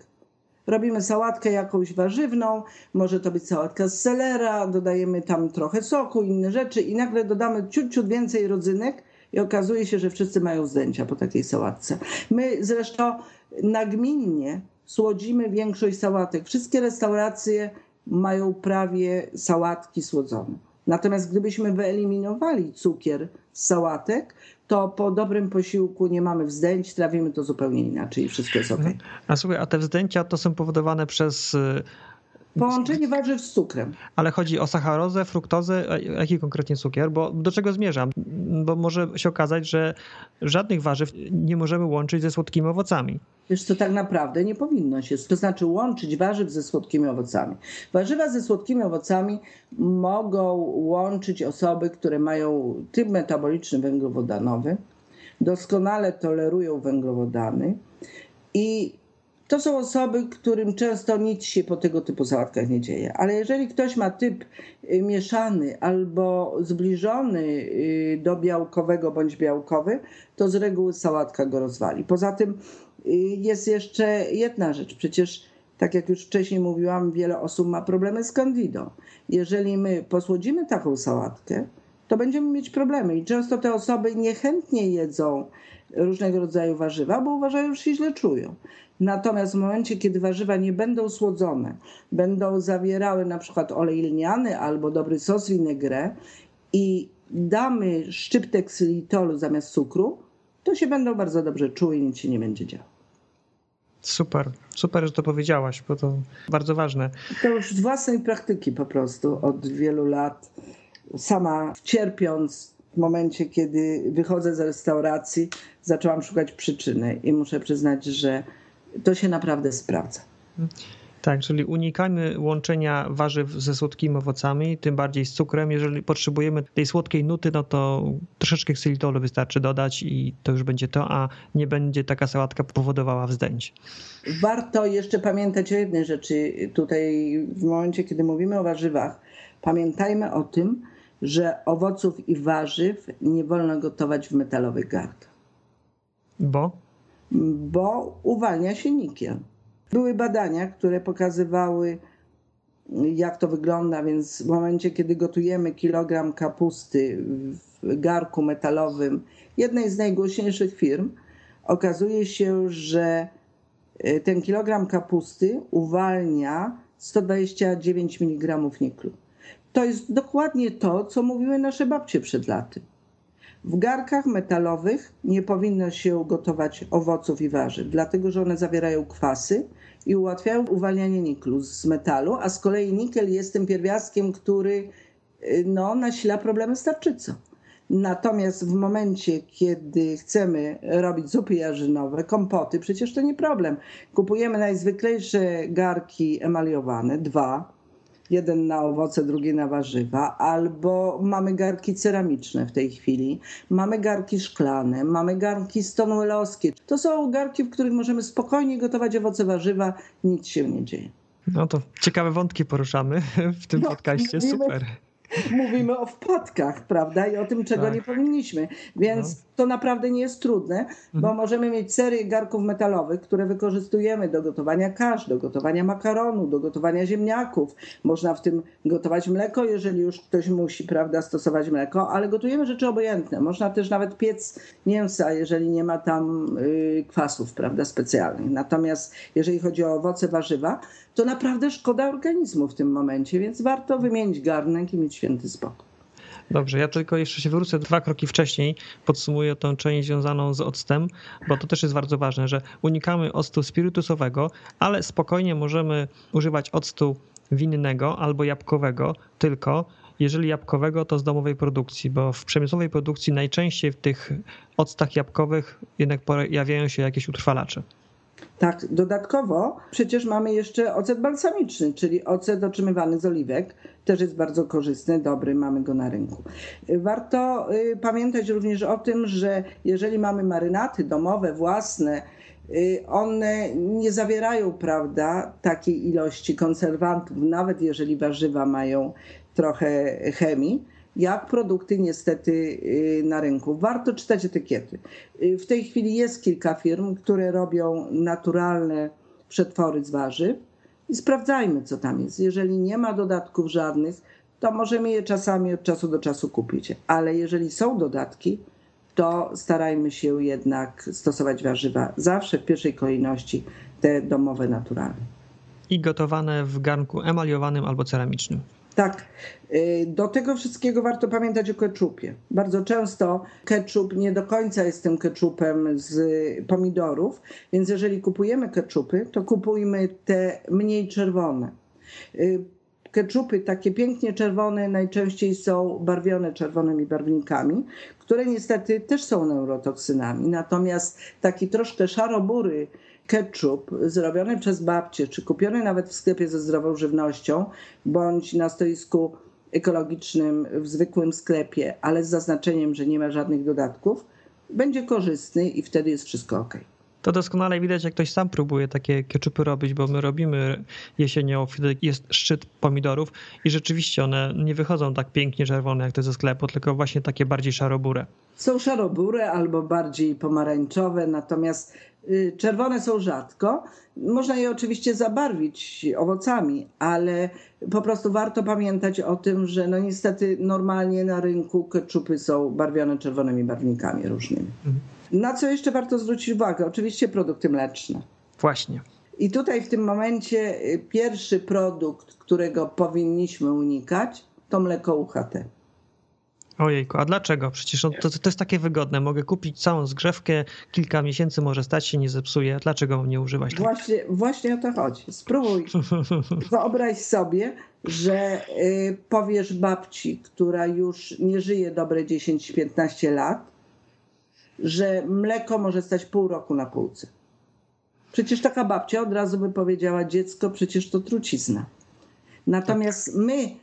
Robimy sałatkę jakąś warzywną, może to być sałatka z selera, dodajemy tam trochę soku, inne rzeczy i nagle dodamy ciut, ciut więcej rodzynek i okazuje się, że wszyscy mają zdjęcia po takiej sałatce. My zresztą nagminnie słodzimy większość sałatek. Wszystkie restauracje mają prawie sałatki słodzone. Natomiast gdybyśmy wyeliminowali cukier z sałatek, to po dobrym posiłku nie mamy wzdęć, trawimy to zupełnie inaczej i wszystko jest ok. A słuchaj, a te wzdęcia to są powodowane przez Połączenie warzyw z cukrem. Ale chodzi o sacharozę, fruktozę, jaki konkretnie cukier? Bo do czego zmierzam? Bo może się okazać, że żadnych warzyw nie możemy łączyć ze słodkimi owocami. Wiesz co, tak naprawdę nie powinno się. To znaczy łączyć warzyw ze słodkimi owocami. Warzywa ze słodkimi owocami mogą łączyć osoby, które mają typ metaboliczny węglowodanowy, doskonale tolerują węglowodany i to są osoby, którym często nic się po tego typu sałatkach nie dzieje. Ale jeżeli ktoś ma typ y, mieszany albo zbliżony y, do białkowego bądź białkowy, to z reguły sałatka go rozwali. Poza tym y, jest jeszcze jedna rzecz. Przecież, tak jak już wcześniej mówiłam, wiele osób ma problemy z candidą. Jeżeli my posłodzimy taką sałatkę, to będziemy mieć problemy. I często te osoby niechętnie jedzą różnego rodzaju warzywa, bo uważają, że się źle czują. Natomiast w momencie, kiedy warzywa nie będą słodzone, będą zawierały na przykład olej lniany albo dobry sos vinaigrette i damy szczyptek ksylitolu zamiast cukru, to się będą bardzo dobrze czuły i nic się nie będzie działo. Super, super, że to powiedziałaś, bo to bardzo ważne. To już z własnej praktyki po prostu od wielu lat. Sama cierpiąc w momencie, kiedy wychodzę z restauracji, zaczęłam szukać przyczyny i muszę przyznać, że to się naprawdę sprawdza. Tak, czyli unikajmy łączenia warzyw ze słodkimi owocami, tym bardziej z cukrem. Jeżeli potrzebujemy tej słodkiej nuty, no to troszeczkę ksylitolu wystarczy dodać i to już będzie to, a nie będzie taka sałatka powodowała wzdęć. Warto jeszcze pamiętać o jednej rzeczy tutaj w momencie, kiedy mówimy o warzywach. Pamiętajmy o tym, że owoców i warzyw nie wolno gotować w metalowych garnkach. Bo? Bo uwalnia się nikiel. Były badania, które pokazywały, jak to wygląda, więc w momencie, kiedy gotujemy kilogram kapusty w garku metalowym jednej z najgłośniejszych firm, okazuje się, że e, ten kilogram kapusty uwalnia 129 mg niklu. To jest dokładnie to, co mówiły nasze babcie przed laty. W garkach metalowych nie powinno się gotować owoców i warzyw, dlatego że one zawierają kwasy i ułatwiają uwalnianie niklu z metalu, a z kolei nikel jest tym pierwiastkiem, który y, no, nasila problemy z tarczycą. Natomiast w momencie, kiedy chcemy robić zupy jarzynowe, kompoty, przecież to nie problem. Kupujemy najzwyklejsze garki emaliowane, dwa, jeden na owoce, drugi na warzywa, albo mamy garki ceramiczne w tej chwili, mamy garki szklane, mamy garki stonewallowskie. To są garki, w których możemy spokojnie gotować owoce, warzywa, nic się nie dzieje. No to ciekawe wątki poruszamy w tym no, podcaście, super mówimy o wpadkach, prawda? I o tym, czego tak. nie powinniśmy. Więc no. To naprawdę nie jest trudne, bo mhm. możemy mieć serię garków metalowych, które wykorzystujemy do gotowania kasz, do gotowania makaronu, do gotowania ziemniaków. Można w tym gotować mleko, jeżeli już ktoś musi, prawda, stosować mleko, ale gotujemy rzeczy obojętne. Można też nawet piec mięsa, jeżeli nie ma tam y, kwasów, prawda, specjalnych. Natomiast jeżeli chodzi o owoce, warzywa, to naprawdę szkoda organizmu w tym momencie, więc warto wymienić garnek i mieć święty spokój. Dobrze, ja tylko jeszcze się wrócę dwa kroki wcześniej, podsumuję tą część związaną z octem, bo to też jest bardzo ważne, że unikamy octu spirytusowego, ale spokojnie możemy używać octu winnego albo jabłkowego, tylko jeżeli jabłkowego, to z domowej produkcji, bo w przemysłowej produkcji najczęściej w tych octach jabłkowych jednak pojawiają się jakieś utrwalacze. Tak, dodatkowo przecież mamy jeszcze ocet balsamiczny, czyli ocet otrzymywany z oliwek. Też jest bardzo korzystny, dobry, mamy go na rynku. Warto y, pamiętać również o tym, że jeżeli mamy marynaty domowe, własne, y, one nie zawierają, prawda, takiej ilości konserwantów, nawet jeżeli warzywa mają trochę chemii jak produkty niestety y, na rynku. Warto czytać etykiety. Y, w tej chwili jest kilka firm, które robią naturalne przetwory z warzyw i sprawdzajmy, co tam jest. Jeżeli nie ma dodatków żadnych, to możemy je czasami od czasu do czasu kupić, ale jeżeli są dodatki, to starajmy się jednak stosować warzywa zawsze w pierwszej kolejności te domowe, naturalne. I gotowane w garnku emaliowanym albo ceramicznym. Tak. Y, do tego wszystkiego warto pamiętać o keczupie. Bardzo często keczup nie do końca jest tym keczupem z pomidorów, więc jeżeli kupujemy keczupy, to kupujmy te mniej czerwone. Y, keczupy takie pięknie czerwone najczęściej są barwione czerwonymi barwnikami, które niestety też są neurotoksynami. Natomiast taki troszkę szarobury ketchup zrobiony przez babcię, czy kupiony nawet w sklepie ze zdrową żywnością, bądź na stoisku ekologicznym w zwykłym sklepie, ale z zaznaczeniem, że nie ma żadnych dodatków, będzie korzystny i wtedy jest wszystko ok. To doskonale widać, jak ktoś sam próbuje takie keczupy robić, bo my robimy jesienią, wtedy jest szczyt pomidorów i rzeczywiście one nie wychodzą tak pięknie czerwone jak te ze sklepu, tylko właśnie takie bardziej szarobure. Są szarobure albo bardziej pomarańczowe, natomiast czerwone są rzadko. Można je oczywiście zabarwić owocami, ale po prostu warto pamiętać o tym, że no niestety normalnie na rynku keczupy są barwione czerwonymi barwnikami różnymi. Mhm. Na co jeszcze warto zwrócić uwagę? Oczywiście produkty mleczne. Właśnie. I tutaj w tym momencie y, pierwszy produkt, którego powinniśmy unikać, to mleko UHT. Ojejku, a dlaczego? Przecież to, to, jest takie wygodne. Mogę kupić całą zgrzewkę, kilka miesięcy może stać się, nie zepsuje. Dlaczego mam nie używać? Właśnie, właśnie o to chodzi. Spróbuj. Wyobraź sobie, że y, powiesz babci, która już nie żyje dobre 10-15 lat, że mleko może stać pół roku na półce. Przecież taka babcia od razu by powiedziała, dziecko, przecież to trucizna. Natomiast my y,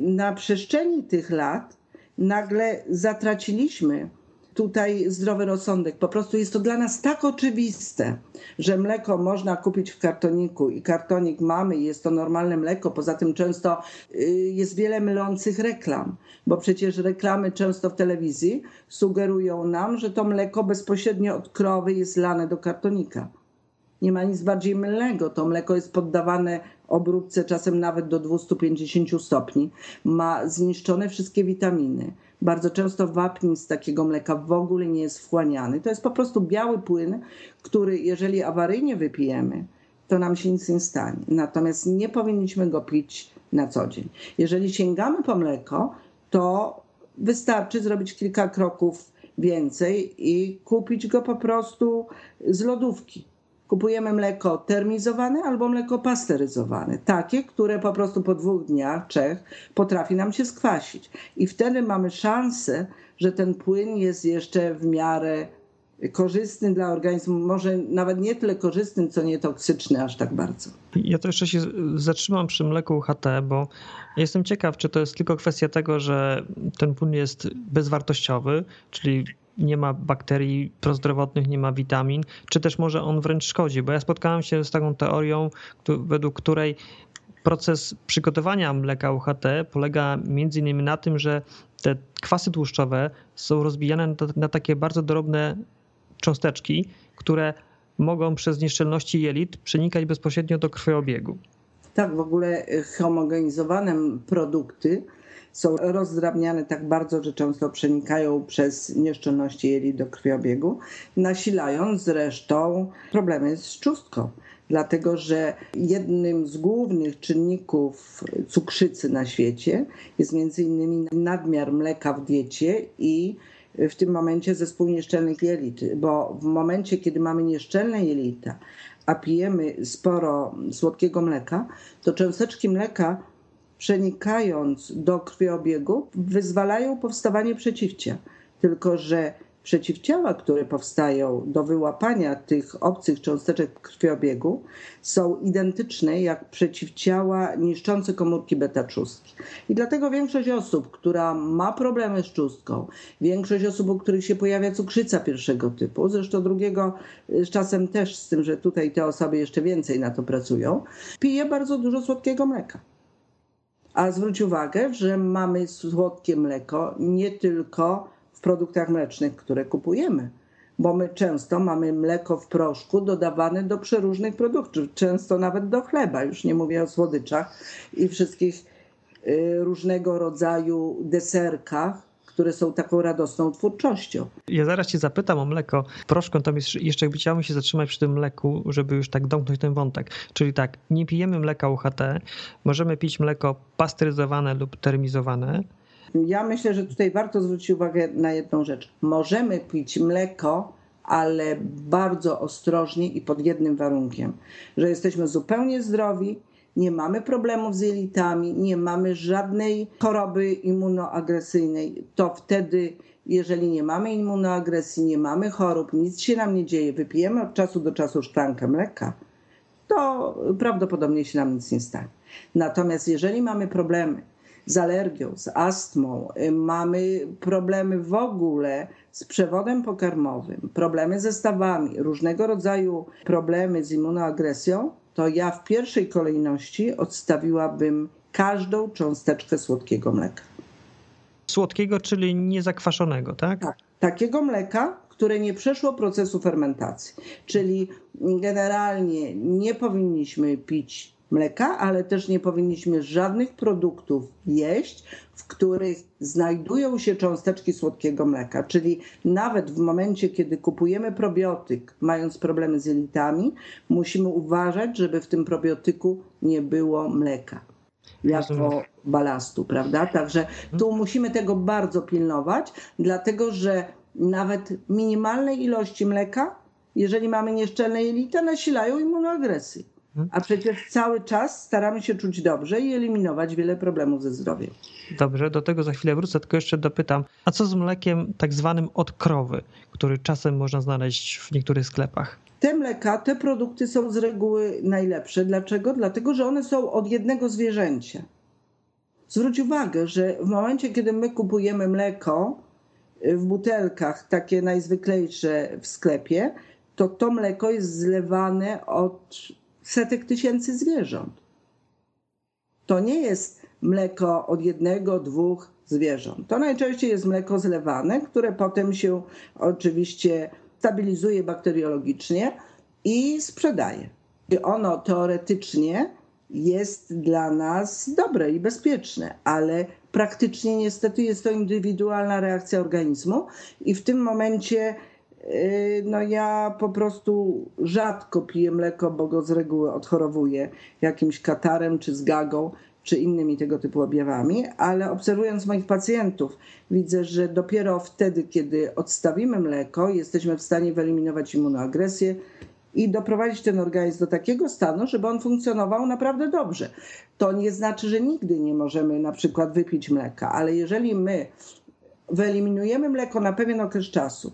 na przestrzeni tych lat nagle zatraciliśmy tutaj zdrowy rozsądek. Po prostu jest to dla nas tak oczywiste, że mleko można kupić w kartoniku i kartonik mamy, jest to normalne mleko. Poza tym często y, jest wiele mylących reklam, bo przecież reklamy często w telewizji sugerują nam, że to mleko bezpośrednio od krowy jest lane do kartonika. Nie ma nic bardziej mylnego. To mleko jest poddawane obróbce czasem nawet do 250 stopni. Ma zniszczone wszystkie witaminy bardzo często wapń z takiego mleka w ogóle nie jest wchłaniany. To jest po prostu biały płyn, który jeżeli awaryjnie wypijemy, to nam się nic nie stanie. Natomiast nie powinniśmy go pić na co dzień. Jeżeli sięgamy po mleko, to wystarczy zrobić kilka kroków więcej i kupić go po prostu z lodówki kupujemy mleko termizowane albo mleko pasteryzowane. Takie, które po prostu po dwóch dniach, trzech potrafi nam się skwasić. I wtedy mamy szansę, że ten płyn jest jeszcze w miarę korzystny dla organizmu, może nawet nie tyle korzystny, co nietoksyczny aż tak bardzo. Ja to jeszcze się zatrzymam przy mleku UHT, bo jestem ciekaw, czy to jest tylko kwestia tego, że ten płyn jest bezwartościowy, czyli nie ma bakterii prozdrowotnych, nie ma witamin, czy też może on wręcz szkodzi, bo ja spotkałem się z taką teorią, według której proces przygotowania mleka UHT polega między innymi na tym, że te kwasy tłuszczowe są rozbijane na, takie bardzo drobne cząsteczki, które mogą przez nieszczelności jelit przenikać bezpośrednio do krwiobiegu. Tak, w ogóle homogenizowane produkty są rozdrabniane tak bardzo, że często przenikają przez nieszczelności jeli do krwiobiegu, nasilając zresztą problemy z trzustką dlatego że jednym z głównych czynników cukrzycy na świecie jest między innymi nadmiar mleka w diecie i w tym momencie zespół nieszczelnych jelit, bo w momencie, kiedy mamy nieszczelne jelita, a pijemy sporo słodkiego mleka, to cząsteczki mleka przenikając do krwiobiegu, wyzwalają powstawanie przeciwcia. Tylko, że przeciwciała, które powstają do wyłapania tych obcych cząsteczek krwiobiegu, są identyczne jak przeciwciała niszczące komórki beta-trzustki. I dlatego większość osób, która ma problemy z trzustką, większość osób, u których się pojawia cukrzyca pierwszego typu, zresztą drugiego z czasem też, z tym, że tutaj te osoby jeszcze więcej na to pracują, pije bardzo dużo słodkiego mleka. A zwróć uwagę, że mamy słodkie mleko nie tylko w produktach mlecznych, które kupujemy, bo my często mamy mleko w proszku dodawane do przeróżnych produktów, często nawet do chleba, już nie mówię o słodyczach i wszystkich y, różnego rodzaju deserkach, które są taką radosną twórczością. Ja zaraz cię zapytam o mleko proszką, tam jest, jeszcze chciałbym się zatrzymać przy tym mleku, żeby już tak domknąć ten wątek. Czyli tak, nie pijemy mleka UHT, możemy pić mleko pasteryzowane lub termizowane. Ja myślę, że tutaj warto zwrócić uwagę na jedną rzecz. Możemy pić mleko, ale bardzo ostrożnie i pod jednym warunkiem, że jesteśmy zupełnie zdrowi, nie mamy problemów z jelitami, nie mamy żadnej choroby immunoagresyjnej, to wtedy, jeżeli nie mamy immunoagresji, nie mamy chorób, nic się nam nie dzieje, wypijemy od czasu do czasu szklankę mleka, to prawdopodobnie się nam nic nie stanie. Natomiast jeżeli mamy problemy z alergią, z astmą, mamy problemy w ogóle z przewodem pokarmowym, problemy ze stawami, różnego rodzaju problemy z immunoagresją, to ja w pierwszej kolejności odstawiłabym każdą cząsteczkę słodkiego mleka. Słodkiego, czyli niezakwaszonego, tak? Tak. Takiego mleka, które nie przeszło procesu fermentacji. Czyli generalnie nie powinniśmy pić mleka, ale też nie powinniśmy żadnych produktów jeść, w których znajdują się cząsteczki słodkiego mleka. Czyli nawet w momencie, kiedy kupujemy probiotyk, mając problemy z jelitami, musimy uważać, żeby w tym probiotyku nie było mleka. jako balastu, prawda? Także tu musimy tego bardzo pilnować, dlatego że nawet minimalnej ilości mleka, jeżeli mamy nieszczelne jelita, nasilają immunoagresję. Mhm. A przecież cały czas staramy się czuć dobrze i eliminować wiele problemów ze zdrowiem. Dobrze, do tego za chwilę wrócę, tylko jeszcze dopytam, a co z mlekiem tak zwanym od krowy, który czasem można znaleźć w niektórych sklepach? Te mleka, te produkty są z reguły najlepsze. Dlaczego? Dlatego, że one są od jednego zwierzęcia. Zwróć uwagę, że w momencie, kiedy my kupujemy mleko w butelkach, takie najzwyklejsze w sklepie, to to mleko jest zlewane od setek tysięcy zwierząt. To nie jest mleko od jednego, dwóch zwierząt. To najczęściej jest mleko zlewane, które potem się oczywiście stabilizuje bakteriologicznie i sprzedaje. I ono teoretycznie jest dla nas dobre i bezpieczne, ale praktycznie niestety jest to indywidualna reakcja organizmu i w tym momencie no ja po prostu rzadko piję mleko, bo go z reguły odchorowuję jakimś katarem czy z gagą czy innymi tego typu objawami, ale obserwując moich pacjentów, widzę, że dopiero wtedy, kiedy odstawimy mleko, jesteśmy w stanie wyeliminować immunoagresję i doprowadzić ten organizm do takiego stanu, żeby on funkcjonował naprawdę dobrze. To nie znaczy, że nigdy nie możemy na przykład wypić mleka, ale jeżeli my wyeliminujemy mleko na pewien okres czasu,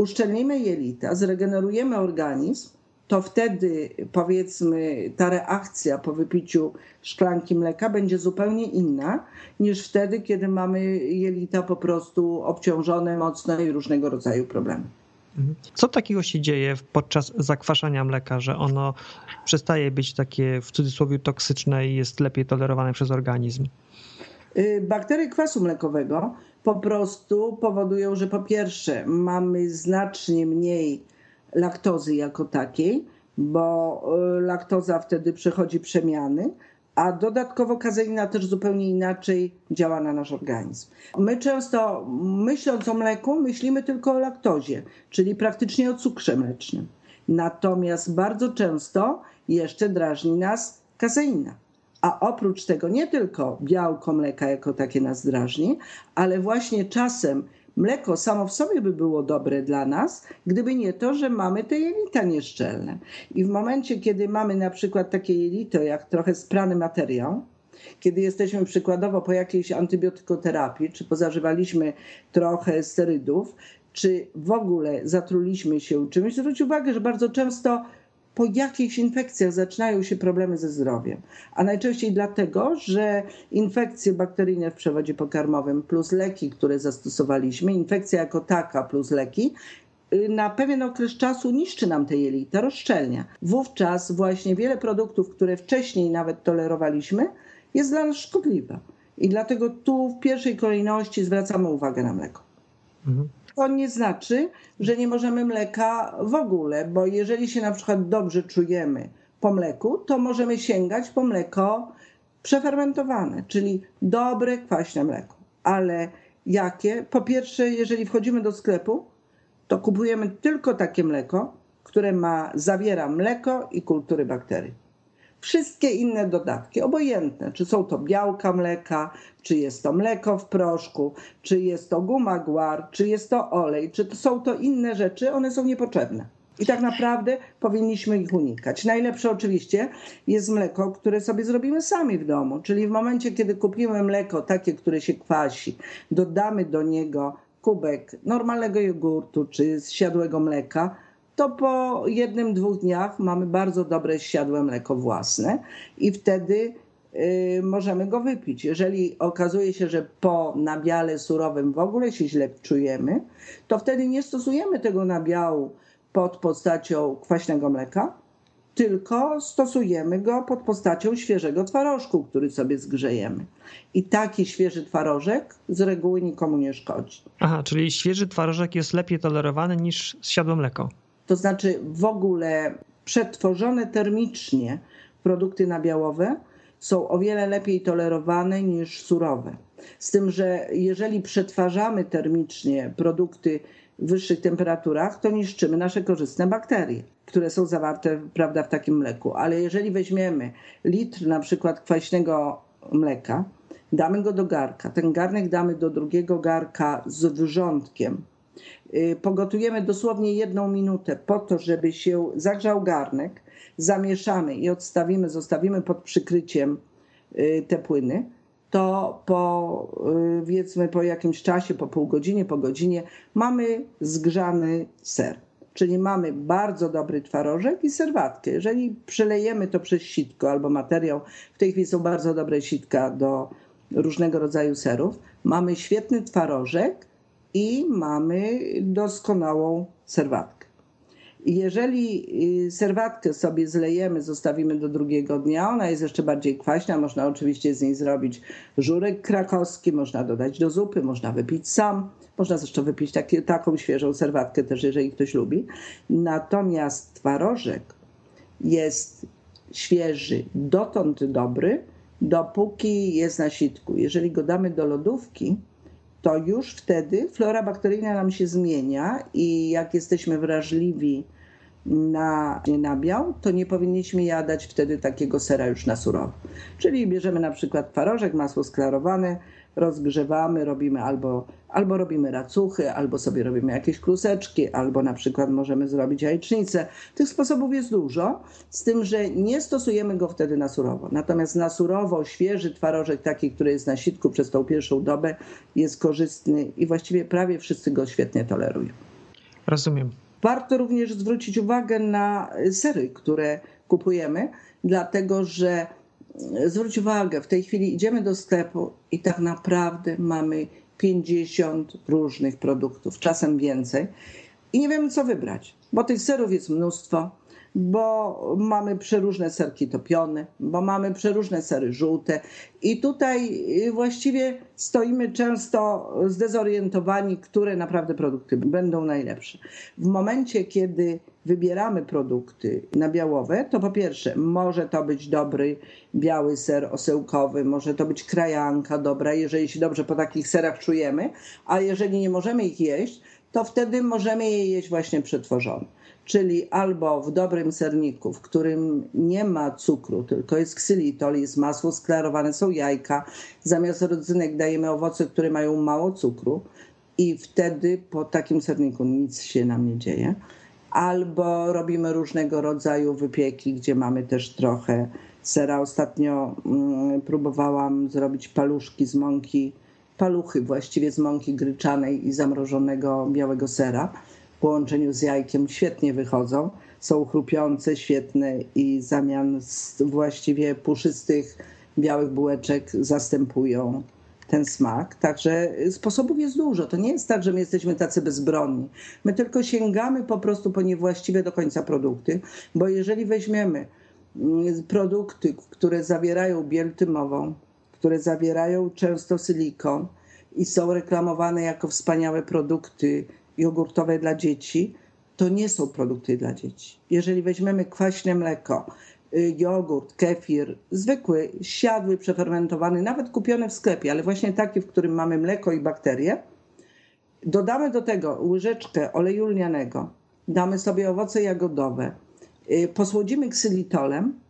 uszczelnimy jelita, zregenerujemy organizm, to wtedy powiedzmy ta reakcja po wypiciu szklanki mleka będzie zupełnie inna niż wtedy, kiedy mamy jelita po prostu obciążone mocno i różnego rodzaju problemy. Mhm. Co takiego się dzieje podczas zakwaszania mleka, że ono przestaje być takie w cudzysłowie toksyczne i jest lepiej tolerowane przez organizm? Y, bakterie kwasu mlekowego po prostu powodują, że po pierwsze mamy znacznie mniej laktozy jako takiej, bo y, laktoza wtedy przechodzi przemiany, a dodatkowo kazeina też zupełnie inaczej działa na nasz organizm. My często myśląc o mleku, myślimy tylko o laktozie, czyli praktycznie o cukrze mlecznym. Natomiast bardzo często jeszcze drażni nas kazeina. A oprócz tego nie tylko białko mleka jako takie nas drażni, ale właśnie czasem Mleko samo w sobie by było dobre dla nas, gdyby nie to, że mamy te jelita nieszczelne. I w momencie, kiedy mamy na przykład takie jelito, jak trochę sprany materiał, kiedy jesteśmy przykładowo po jakiejś antybiotykoterapii, czy pozażywaliśmy trochę sterydów, czy w ogóle zatruliśmy się czymś, zwróć uwagę, że bardzo często po jakichś infekcjach zaczynają się problemy ze zdrowiem. A najczęściej dlatego, że infekcje bakteryjne w przewodzie pokarmowym plus leki, które zastosowaliśmy, infekcja jako taka plus leki, y, na pewien okres czasu niszczy nam te jelita, rozszczelnia. Wówczas właśnie wiele produktów, które wcześniej nawet tolerowaliśmy, jest dla nas szkodliwe. I dlatego tu w pierwszej kolejności zwracamy uwagę na mleko. Mhm to nie znaczy, że nie możemy mleka w ogóle, bo jeżeli się na przykład dobrze czujemy po mleku, to możemy sięgać po mleko przefermentowane, czyli dobre, kwaśne mleko. Ale jakie? Po pierwsze, jeżeli wchodzimy do sklepu, to kupujemy tylko takie mleko, które ma, zawiera mleko i kultury bakterii. Wszystkie inne dodatki, obojętne, czy są to białka mleka, czy jest to mleko w proszku, czy jest to guma guar, czy jest to olej, czy to są to inne rzeczy, one są niepotrzebne. I tak naprawdę powinniśmy ich unikać. Najlepsze oczywiście jest mleko, które sobie zrobimy sami w domu. Czyli w momencie, kiedy kupimy mleko takie, które się kwasi, dodamy do niego kubek normalnego jogurtu czy zsiadłego mleka, to po jednym, dwóch dniach mamy bardzo dobre siadłe mleko własne i wtedy y, możemy go wypić. Jeżeli okazuje się, że po nabiale surowym w ogóle się źle czujemy, to wtedy nie stosujemy tego nabiału pod postacią kwaśnego mleka, tylko stosujemy go pod postacią świeżego twarożku, który sobie zgrzejemy. I taki świeży twarożek z reguły nikomu nie szkodzi. Aha, czyli świeży twarożek jest lepiej tolerowany niż zsiadłe mleko. To znaczy w ogóle przetworzone termicznie produkty nabiałowe są o wiele lepiej tolerowane niż surowe. Z tym, że jeżeli przetwarzamy termicznie produkty w wyższych temperaturach, to niszczymy nasze korzystne bakterie, które są zawarte prawda, w takim mleku. Ale jeżeli weźmiemy litr na przykład kwaśnego mleka, damy go do garka. Ten garnek damy do drugiego garka z wrzątkiem. Y, pogotujemy dosłownie jedną minutę po to, żeby się zagrzał garnek, zamieszamy i odstawimy, zostawimy pod przykryciem y, te płyny, to po, y, powiedzmy po jakimś czasie, po pół godzinie, po godzinie mamy zgrzany ser. Czyli mamy bardzo dobry twarożek i serwatkę. Jeżeli przelejemy to przez sitko albo materiał, w tej chwili są bardzo dobre sitka do różnego rodzaju serów, mamy świetny twarożek i mamy doskonałą serwatkę. Jeżeli y, serwatkę sobie zlejemy, zostawimy do drugiego dnia, ona jest jeszcze bardziej kwaśna, można oczywiście z niej zrobić żurek krakowski, można dodać do zupy, można wypić sam, można zresztą wypić taki, taką świeżą serwatkę też, jeżeli ktoś lubi. Natomiast twarożek jest świeży, dotąd dobry, dopóki jest na sitku. Jeżeli go damy do lodówki, to już wtedy flora bakteryjna nam się zmienia i jak jesteśmy wrażliwi na nabiał, to nie powinniśmy jadać wtedy takiego sera już na surowo. Czyli bierzemy na przykład twarożek, masło sklarowane, rozgrzewamy, robimy albo, albo robimy racuchy, albo sobie robimy jakieś kluseczki, albo na przykład możemy zrobić jajecznicę. Tych sposobów jest dużo, z tym, że nie stosujemy go wtedy na surowo. Natomiast na surowo świeży twarożek, taki, który jest na sitku przez tą pierwszą dobę, jest korzystny i właściwie prawie wszyscy go świetnie tolerują. Rozumiem. Warto również zwrócić uwagę na sery, które kupujemy, dlatego że zwróć uwagę, w tej chwili idziemy do sklepu i tak naprawdę mamy 50 różnych produktów, czasem więcej, i nie wiemy, co wybrać, bo tych serów jest mnóstwo, bo mamy przeróżne serki topione, bo mamy przeróżne sery żółte i tutaj y, właściwie stoimy często zdezorientowani, które naprawdę produkty będą najlepsze. W momencie, kiedy wybieramy produkty nabiałowe, to po pierwsze może to być dobry biały ser osełkowy, może to być krajanka dobra, jeżeli się dobrze po takich serach czujemy, a jeżeli nie możemy ich jeść, to wtedy możemy je jeść właśnie przetworzone czyli albo w dobrym serniku, w którym nie ma cukru, tylko jest ksylitol, jest masło sklarowane, są jajka. Zamiast rodzynek dajemy owoce, które mają mało cukru i wtedy po takim serniku nic się nam nie dzieje. Albo robimy różnego rodzaju wypieki, gdzie mamy też trochę sera. Ostatnio mm, próbowałam zrobić paluszki z mąki, paluchy właściwie z mąki gryczanej i zamrożonego białego sera połączeniu z jajkiem świetnie wychodzą. Są chrupiące, świetne i zamian właściwie puszystych białych bułeczek zastępują ten smak. Także sposobów jest dużo. To nie jest tak, że my jesteśmy tacy bezbronni. My tylko sięgamy po prostu po niewłaściwe do końca produkty, bo jeżeli weźmiemy mm, produkty, które zawierają biel tymową, które zawierają często silikon i są reklamowane jako wspaniałe produkty jogurtowe dla dzieci, to nie są produkty dla dzieci. Jeżeli weźmiemy kwaśne mleko, y, jogurt, kefir, zwykły, siadły, przefermentowany, nawet kupiony w sklepie, ale właśnie taki, w którym mamy mleko i bakterie, dodamy do tego łyżeczkę oleju lnianego, damy sobie owoce jagodowe, y, posłodzimy ksylitolem,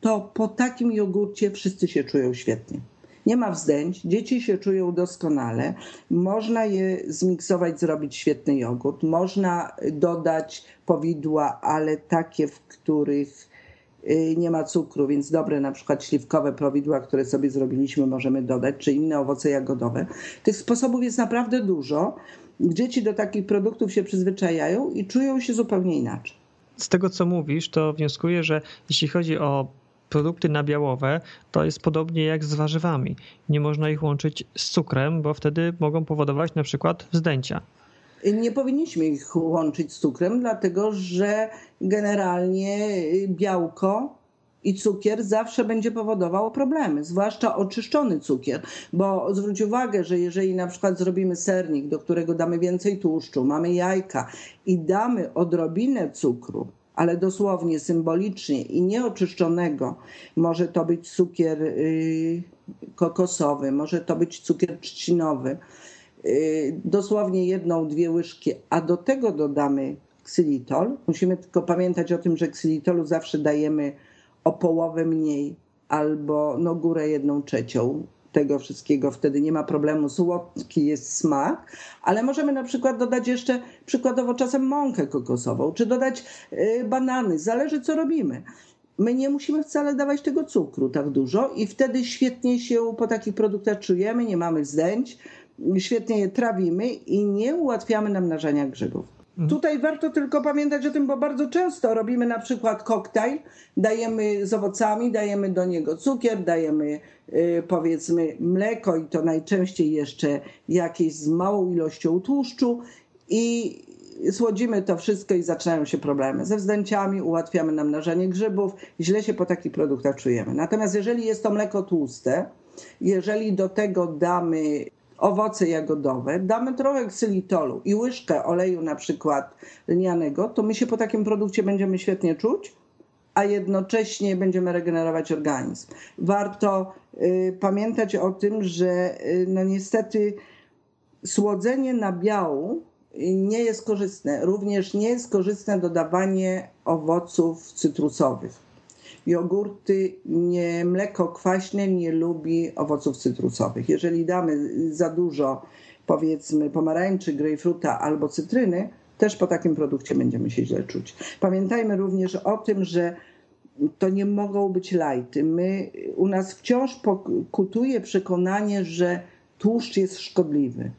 to po takim jogurcie wszyscy się czują świetnie. Nie ma wzdęć, dzieci się czują doskonale. Można je zmiksować, zrobić świetny jogurt. Można dodać powidła, ale takie, w których y, nie ma cukru, więc dobre na przykład śliwkowe powidła, które sobie zrobiliśmy, możemy dodać, czy inne owoce jagodowe. Tych sposobów jest naprawdę dużo. Dzieci do takich produktów się przyzwyczajają i czują się zupełnie inaczej. Z tego, co mówisz, to wnioskuję, że jeśli chodzi o produkty nabiałowe to jest podobnie jak z warzywami. Nie można ich łączyć z cukrem, bo wtedy mogą powodować na przykład wzdęcia. Nie powinniśmy ich łączyć z cukrem, dlatego że generalnie białko i cukier zawsze będzie powodowało problemy, zwłaszcza oczyszczony cukier, bo zwróć uwagę, że jeżeli na przykład zrobimy sernik, do którego damy więcej tłuszczu, mamy jajka i damy odrobinę cukru, ale dosłownie symbolicznie i nieoczyszczonego. Może to być cukier y, kokosowy, może to być cukier trzcinowy. Y, dosłownie jedną, dwie łyżki, a do tego dodamy ksylitol. Musimy tylko pamiętać o tym, że ksylitolu zawsze dajemy o połowę mniej albo no górę jedną trzecią tego wszystkiego, wtedy nie ma problemu, słodki jest smak, ale możemy na przykład dodać jeszcze przykładowo czasem mąkę kokosową, czy dodać y, banany, zależy co robimy. My nie musimy wcale dawać tego cukru tak dużo i wtedy świetnie się po takich produktach czujemy, nie mamy zdęć, świetnie je trawimy i nie ułatwiamy namnażania grzybów. Mhm. Tutaj warto tylko pamiętać o tym, bo bardzo często robimy na przykład koktajl, dajemy z owocami, dajemy do niego cukier, dajemy y, powiedzmy mleko i to najczęściej jeszcze jakieś z małą ilością tłuszczu i słodzimy to wszystko i zaczynają się problemy ze wzdęciami, ułatwiamy namnażanie grzybów, źle się po takich produktach czujemy. Natomiast jeżeli jest to mleko tłuste, jeżeli do tego damy owoce jagodowe, damy trochę ksylitolu i łyżkę oleju na przykład lnianego, to my się po takim produkcie będziemy świetnie czuć, a jednocześnie będziemy regenerować organizm. Warto y, pamiętać o tym, że y, no niestety słodzenie nabiału nie jest korzystne. Również nie jest korzystne dodawanie owoców cytrusowych jogurty, nie, mleko kwaśne nie lubi owoców cytrusowych. Jeżeli damy za dużo, powiedzmy, pomarańczy, grejpfruta albo cytryny, też po takim produkcie będziemy się źle czuć. Pamiętajmy również o tym, że to nie mogą być lajty. My, u nas wciąż pokutuje przekonanie, że tłuszcz jest szkodliwy.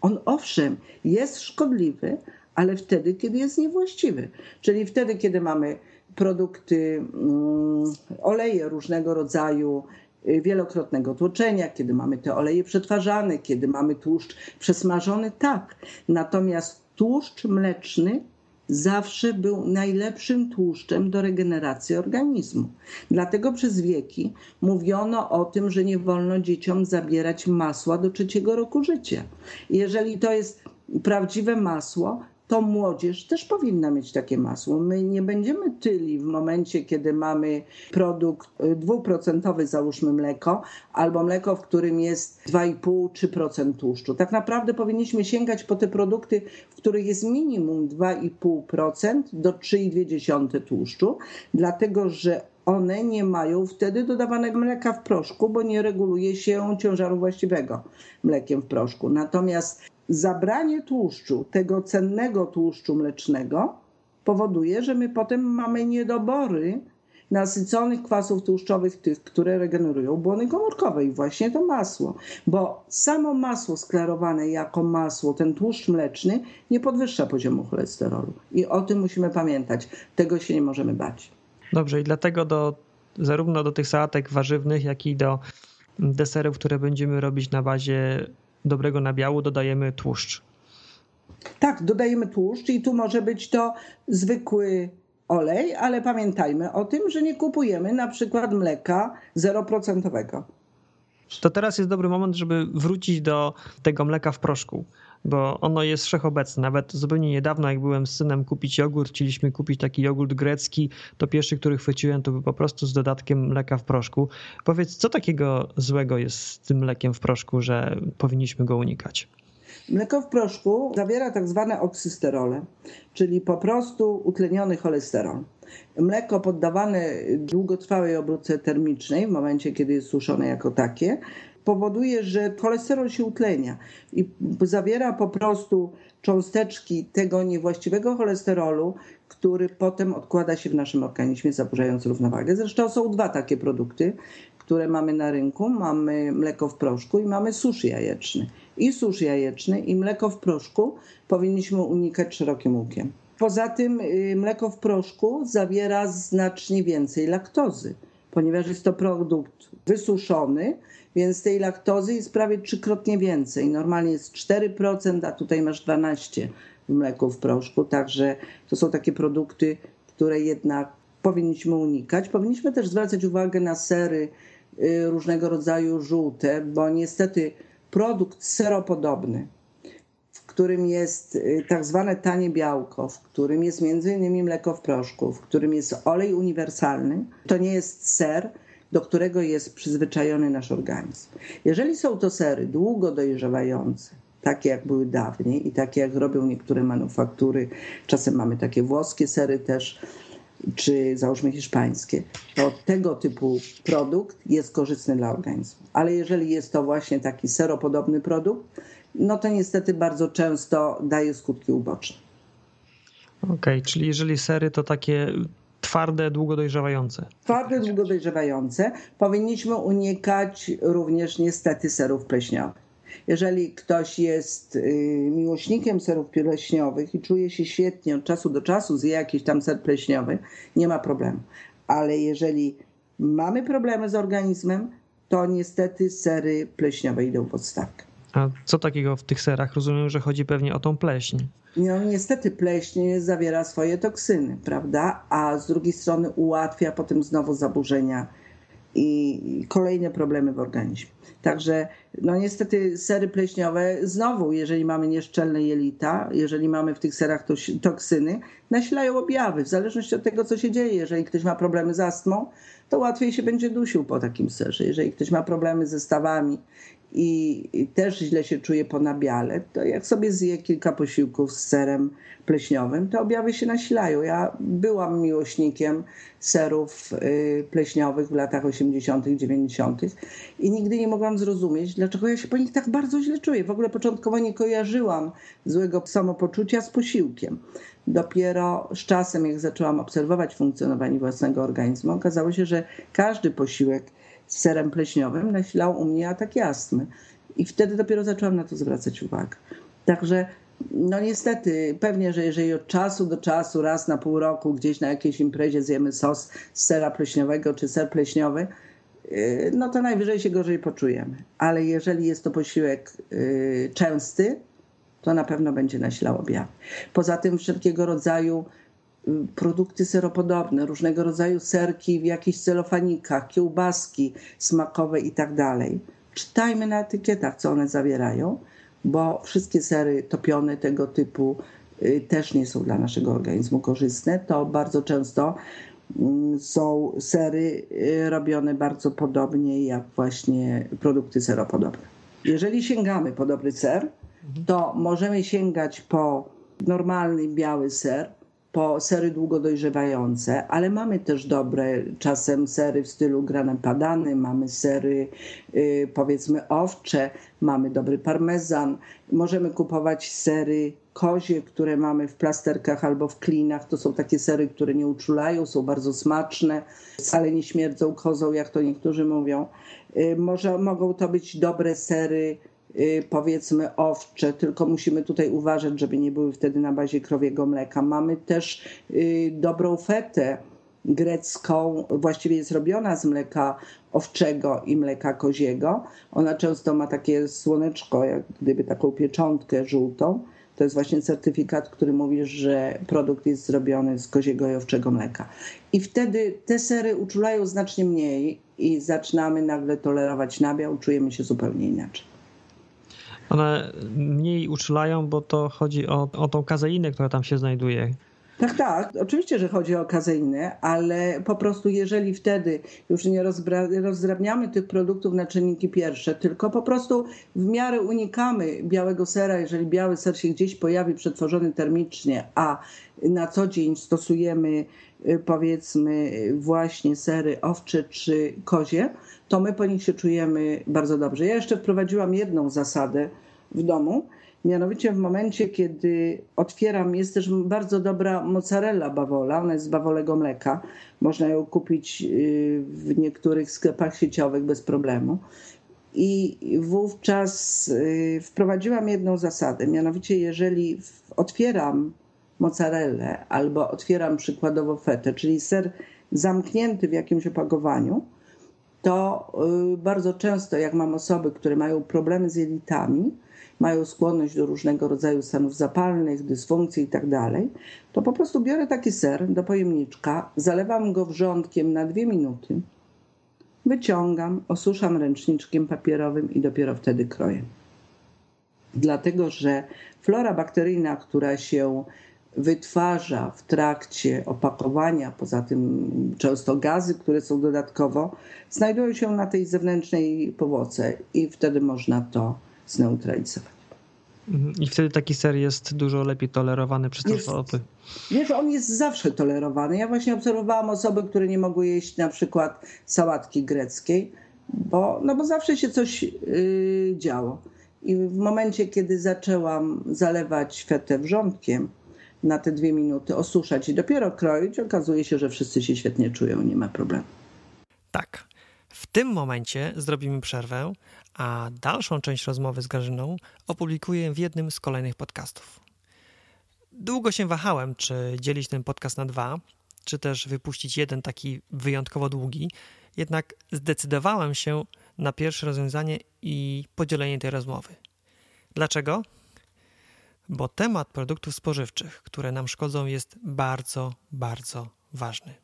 On owszem, jest szkodliwy, ale wtedy, kiedy jest niewłaściwy. Czyli wtedy, kiedy mamy produkty, mm, oleje różnego rodzaju, y, wielokrotnego tłoczenia, kiedy mamy te oleje przetwarzane, kiedy mamy tłuszcz przesmażony, tak. Natomiast tłuszcz mleczny zawsze był najlepszym tłuszczem do regeneracji organizmu. Dlatego przez wieki mówiono o tym, że nie wolno dzieciom zabierać masła do trzeciego roku życia. Jeżeli to jest prawdziwe masło, to młodzież też powinna mieć takie masło. My nie będziemy tyli w momencie, kiedy mamy produkt dwuprocentowy, załóżmy mleko, albo mleko, w którym jest 2,5-3% tłuszczu. Tak naprawdę powinniśmy sięgać po te produkty, w których jest minimum 2,5% do 3,2% tłuszczu, dlatego że one nie mają wtedy dodawanego mleka w proszku, bo nie reguluje się ciężaru właściwego mlekiem w proszku. Natomiast zabranie tłuszczu, tego cennego tłuszczu mlecznego, powoduje, że my potem mamy niedobory nasyconych kwasów tłuszczowych, tych, które regenerują błony komórkowe i właśnie to masło. Bo samo masło sklarowane jako masło, ten tłuszcz mleczny, nie podwyższa poziomu cholesterolu. I o tym musimy pamiętać. Tego się nie możemy bać. Dobrze, i dlatego do, zarówno do tych sałatek warzywnych, jak i do deserów, które będziemy robić na bazie dobrego nabiału dodajemy tłuszcz. Tak, dodajemy tłuszcz i tu może być to zwykły olej, ale pamiętajmy o tym, że nie kupujemy na przykład mleka 0%. To teraz jest dobry moment, żeby wrócić do tego mleka w proszku bo ono jest wszechobecne. Nawet zupełnie niedawno, jak byłem z synem kupić jogurt, chcieliśmy kupić taki jogurt grecki, to pierwszy, który chwyciłem, to był po prostu z dodatkiem mleka w proszku. Powiedz, co takiego złego jest z tym mlekiem w proszku, że powinniśmy go unikać? Mleko w proszku zawiera tak zwane oksysterole, czyli po prostu utleniony cholesterol. Mleko poddawane długotrwałej obróbce termicznej, w momencie kiedy jest suszone jako takie, powoduje, że cholesterol się utlenia i zawiera po prostu cząsteczki tego niewłaściwego cholesterolu, który potem odkłada się w naszym organizmie, zaburzając równowagę. Zresztą są dwa takie produkty, które mamy na rynku. Mamy mleko w proszku i mamy susz jajeczny. I susz jajeczny i mleko w proszku powinniśmy unikać szerokim łukiem. Poza tym y, mleko w proszku zawiera znacznie więcej laktozy, ponieważ jest to produkt wysuszony, więc tej laktozy jest prawie trzykrotnie więcej. Normalnie jest 4%, a tutaj masz 12% w mleku w proszku, także to są takie produkty, które jednak powinniśmy unikać. Powinniśmy też zwracać uwagę na sery y, różnego rodzaju żółte, bo niestety produkt seropodobny, w którym jest y, tak zwane tanie białko, w którym jest między innymi mleko w proszku, w którym jest olej uniwersalny, to nie jest ser, do którego jest przyzwyczajony nasz organizm. Jeżeli są to sery długo dojrzewające, takie jak były dawniej i takie jak robią niektóre manufaktury, czasem mamy takie włoskie sery też, czy załóżmy hiszpańskie, to tego typu produkt jest korzystny dla organizmu. Ale jeżeli jest to właśnie taki seropodobny produkt, no to niestety bardzo często daje skutki uboczne. Okej, okay, czyli jeżeli sery to takie twarde, długo dojrzewające. Twarde, długo dojrzewające. Powinniśmy unikać również niestety serów pleśniowych. Jeżeli ktoś jest y, miłośnikiem serów pleśniowych i czuje się świetnie od czasu do czasu, zje jakiś tam ser pleśniowy, nie ma problemu. Ale jeżeli mamy problemy z organizmem, to niestety sery pleśniowe idą w odstawkę. A co takiego w tych serach? Rozumiem, że chodzi pewnie o tą pleśń. No niestety pleśń zawiera swoje toksyny, prawda? A z drugiej strony ułatwia potem znowu zaburzenia i kolejne problemy w organizmie. Także no niestety sery pleśniowe, znowu, jeżeli mamy nieszczelne jelita, jeżeli mamy w tych serach toksyny, nasilają objawy, w zależności od tego, co się dzieje. Jeżeli ktoś ma problemy z astmą, to łatwiej się będzie dusił po takim serze. Jeżeli ktoś ma problemy ze stawami i też źle się czuje po nabiale, to jak sobie zje kilka posiłków z serem pleśniowym, te objawy się nasilają. Ja byłam miłośnikiem serów y, pleśniowych w latach 80., 90. i nigdy nie mogłam zrozumieć, dlaczego ja się po nich tak bardzo źle czuję. W ogóle początkowo nie kojarzyłam złego samopoczucia z posiłkiem. Dopiero z czasem, jak zaczęłam obserwować funkcjonowanie własnego organizmu, okazało się, że każdy posiłek z serem pleśniowym nasilał u mnie ataki astmy. I wtedy dopiero zaczęłam na to zwracać uwagę. Także no niestety, pewnie, że jeżeli od czasu do czasu, raz na pół roku, gdzieś na jakiejś imprezie zjemy sos z sera pleśniowego czy ser pleśniowy, yy, no to najwyżej się gorzej poczujemy. Ale jeżeli jest to posiłek yy, częsty, to na pewno będzie nasilał objawy. Poza tym wszelkiego rodzaju produkty seropodobne, różnego rodzaju serki w jakichś celofanikach, kiełbaski smakowe i tak. Czytajmy na etykietach, co one zawierają bo wszystkie sery topione tego typu y, też nie są dla naszego organizmu korzystne. To bardzo często mm, są sery y, robione bardzo podobnie jak właśnie produkty seropodobne. Jeżeli sięgamy po dobry ser, to możemy sięgać po normalny biały ser, po sery długo dojrzewające, ale mamy też dobre czasem sery w stylu grane padany, mamy sery y, powiedzmy owcze, mamy dobry parmezan, możemy kupować sery kozie, które mamy w plasterkach albo w klinach. To są takie sery, które nie uczulają, są bardzo smaczne, wcale nie śmierdzą kozą, jak to niektórzy mówią. Y, może mogą to być dobre sery powiedzmy owcze, tylko musimy tutaj uważać, żeby nie były wtedy na bazie krowiego mleka. Mamy też y, dobrą fetę grecką, właściwie jest robiona z mleka owczego i mleka koziego. Ona często ma takie słoneczko, jak gdyby taką pieczątkę żółtą. To jest właśnie certyfikat, który mówi, że produkt jest zrobiony z koziego i owczego mleka. I wtedy te sery uczulają znacznie mniej i zaczynamy nagle tolerować nabiał, czujemy się zupełnie inaczej one mniej uczulają, bo to chodzi o, o tą kazeinę, która tam się znajduje. Tak, tak, oczywiście, że chodzi o kazeinę, ale po prostu jeżeli wtedy już nie rozdrabniamy tych produktów na czynniki pierwsze, tylko po prostu w miarę unikamy białego sera, jeżeli biały ser się gdzieś pojawi przetworzony termicznie, a na co dzień stosujemy powiedzmy właśnie sery owcze czy kozie, to my po nich się czujemy bardzo dobrze. Ja jeszcze wprowadziłam jedną zasadę w domu, mianowicie w momencie, kiedy otwieram, jest też bardzo dobra mozzarella bawola, ona jest z bawolego mleka, można ją kupić y, w niektórych sklepach sieciowych bez problemu. I wówczas y, wprowadziłam jedną zasadę, mianowicie jeżeli otwieram mozzarellę albo otwieram przykładowo fetę, czyli ser zamknięty w jakimś opakowaniu, to y, bardzo często, jak mam osoby, które mają problemy z jelitami, mają skłonność do różnego rodzaju stanów zapalnych, dysfunkcji itd., tak to po prostu biorę taki ser do pojemniczka, zalewam go wrzątkiem na dwie minuty, wyciągam, osuszam ręczniczkiem papierowym i dopiero wtedy kroję. Dlatego, że flora bakteryjna, która się wytwarza w trakcie opakowania, poza tym często gazy, które są dodatkowo, znajdują się na tej zewnętrznej powłoce i wtedy można to zneutralizować. Mhm. I wtedy taki ser jest dużo lepiej tolerowany przez jest, osoby. Wiesz, on jest zawsze tolerowany. Ja właśnie obserwowałam osoby, które nie mogły jeść na przykład sałatki greckiej, bo, no bo zawsze się coś yy, działo. I w momencie, kiedy zaczęłam zalewać fetę wrzątkiem na te dwie minuty, osuszać i dopiero kroić, okazuje się, że wszyscy się świetnie czują, nie ma problemu. Tak. W tym momencie zrobimy przerwę, a dalszą część rozmowy z Grażyną opublikuję w jednym z kolejnych podcastów. Długo się wahałem, czy dzielić ten podcast na dwa, czy też wypuścić jeden taki wyjątkowo długi, jednak zdecydowałem się na pierwsze rozwiązanie i podzielenie tej rozmowy. Dlaczego? Bo temat produktów spożywczych, które nam szkodzą, jest bardzo, bardzo ważny.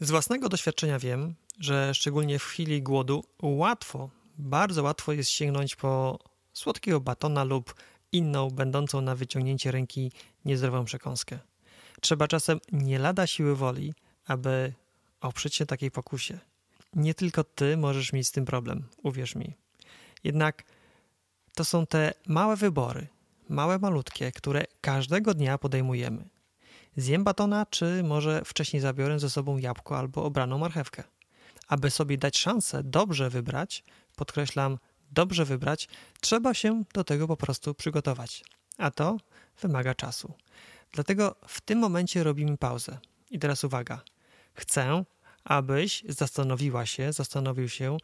Z własnego doświadczenia wiem, że szczególnie w chwili głodu łatwo, bardzo łatwo jest sięgnąć po słodkiego batona lub inną, będącą na wyciągnięcie ręki niezdrową przekąskę. Trzeba czasem nie lada siły woli, aby oprzeć się takiej pokusie. Nie tylko ty możesz mieć z tym problem, uwierz mi. Jednak to są te małe wybory, małe, malutkie, które każdego dnia podejmujemy. Zjem batona, czy może wcześniej zabiorę ze sobą jabłko albo obraną marchewkę. Aby sobie dać szansę dobrze wybrać, podkreślam, dobrze wybrać, trzeba się do tego po prostu przygotować. A to wymaga czasu. Dlatego w tym momencie robimy pauzę. I teraz uwaga. Chcę, abyś zastanowiła się, zastanowił się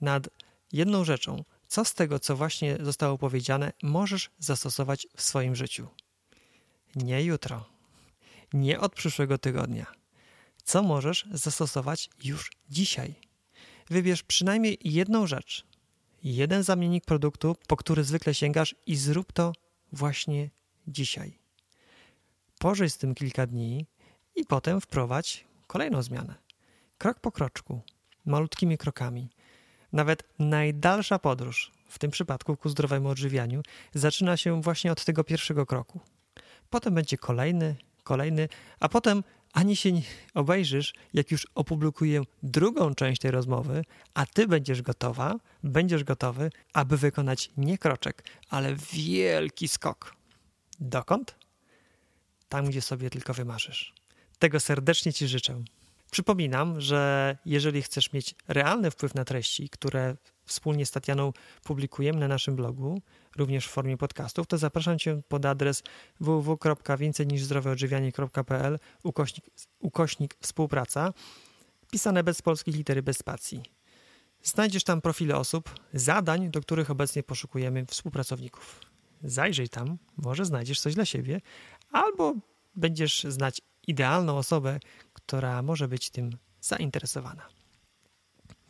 nad jedną rzeczą. Co z tego, co właśnie zostało powiedziane, możesz zastosować w swoim życiu? Nie jutro, nie od przyszłego tygodnia. Co możesz zastosować już dzisiaj? Wybierz przynajmniej jedną rzecz, jeden zamiennik produktu, po który zwykle sięgasz i zrób to właśnie dzisiaj. Pożyj z tym kilka dni i potem wprowadź kolejną zmianę. Krok po kroczku, malutkimi krokami. Nawet najdalsza podróż, w tym przypadku ku zdrowemu odżywianiu, zaczyna się właśnie od tego pierwszego kroku. Potem będzie kolejny, kolejny, a potem ani się nie obejrzysz, jak już opublikuję drugą część tej rozmowy, a ty będziesz gotowa, będziesz gotowy, aby wykonać nie kroczek, ale wielki skok. Dokąd? Tam, gdzie sobie tylko wymarzysz. Tego serdecznie Ci życzę. Przypominam, że jeżeli chcesz mieć realny wpływ na treści, które wspólnie z Tatianą publikujemy na naszym blogu, również w formie podcastów, to zapraszam Cię pod adres www.więcejniżzdroweodżywianie.pl ukośnik, ukośnik współpraca, pisane bez polskich litery, bez spacji. Znajdziesz tam profile osób, zadań, do których obecnie poszukujemy współpracowników. Zajrzyj tam, może znajdziesz coś dla siebie, albo będziesz znać idealną osobę, która może być tym zainteresowana.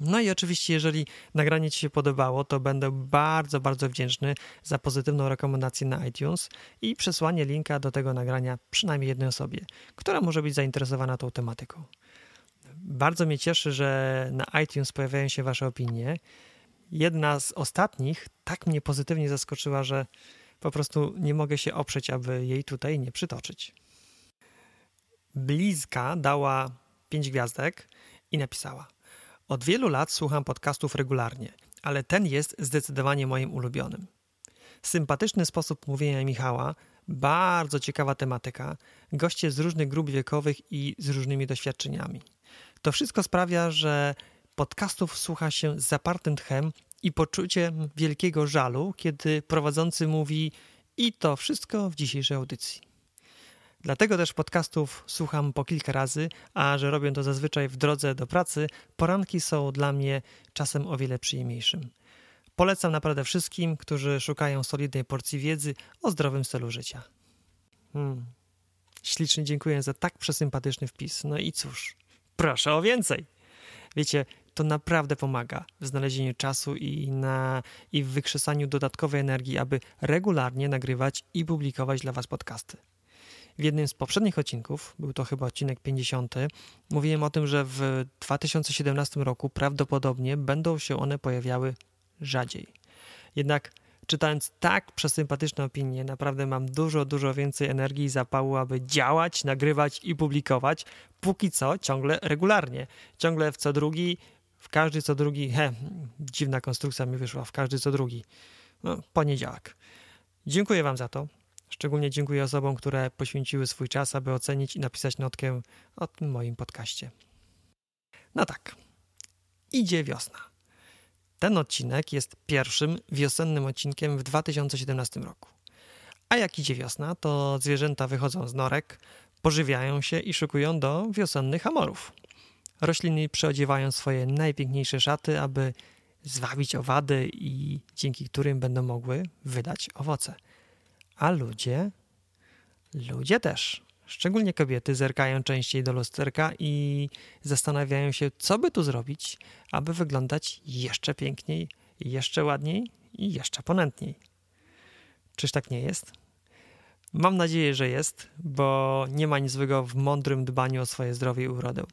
No i oczywiście, jeżeli nagranie Ci się podobało, to będę bardzo, bardzo wdzięczny za pozytywną rekomendację na iTunes i przesłanie linka do tego nagrania przynajmniej jednej osobie, która może być zainteresowana tą tematyką. Bardzo mnie cieszy, że na iTunes pojawiają się Wasze opinie. Jedna z ostatnich tak mnie pozytywnie zaskoczyła, że po prostu nie mogę się oprzeć, aby jej tutaj nie przytoczyć. Blizka dała pięć gwiazdek i napisała – od wielu lat słucham podcastów regularnie, ale ten jest zdecydowanie moim ulubionym. Sympatyczny sposób mówienia Michała, bardzo ciekawa tematyka, goście z różnych grup wiekowych i z różnymi doświadczeniami. To wszystko sprawia, że podcastów słucha się z zapartym tchem i poczuciem wielkiego żalu, kiedy prowadzący mówi i to wszystko w dzisiejszej audycji. Dlatego też podcastów słucham po kilka razy, a że robię to zazwyczaj w drodze do pracy, poranki są dla mnie czasem o wiele przyjemniejszym. Polecam naprawdę wszystkim, którzy szukają solidnej porcji wiedzy o zdrowym stylu życia. Hmm. Ślicznie dziękuję za tak przesympatyczny wpis. No i cóż, proszę o więcej. Wiecie, to naprawdę pomaga w znalezieniu czasu i, na, i w wykrzesaniu dodatkowej energii, aby regularnie nagrywać i publikować dla Was podcasty. W jednym z poprzednich odcinków, był to chyba odcinek 50, mówiłem o tym, że w 2017 roku prawdopodobnie będą się one pojawiały rzadziej. Jednak czytając tak przesympatyczne opinie, naprawdę mam dużo, dużo więcej energii i zapału, aby działać, nagrywać i publikować. Póki co ciągle regularnie. Ciągle w co drugi, w każdy co drugi, he, dziwna konstrukcja mi wyszła, w każdy co drugi. No, poniedziałek. Dziękuję Wam za to. Szczególnie dziękuję osobom, które poświęciły swój czas, aby ocenić i napisać notkę o tym moim podcaście. No tak, idzie wiosna. Ten odcinek jest pierwszym wiosennym odcinkiem w 2017 roku. A jak idzie wiosna, to zwierzęta wychodzą z norek, pożywiają się i szykują do wiosennych amorów. Rośliny przeodziewają swoje najpiękniejsze szaty, aby zwabić owady i dzięki którym będą mogły wydać owoce. A ludzie? Ludzie też. Szczególnie kobiety zerkają częściej do lusterka i zastanawiają się, co by tu zrobić, aby wyglądać jeszcze piękniej, jeszcze ładniej i jeszcze ponętniej. Czyż tak nie jest? Mam nadzieję, że jest, bo nie ma nic złego w mądrym dbaniu o swoje zdrowie i urodę.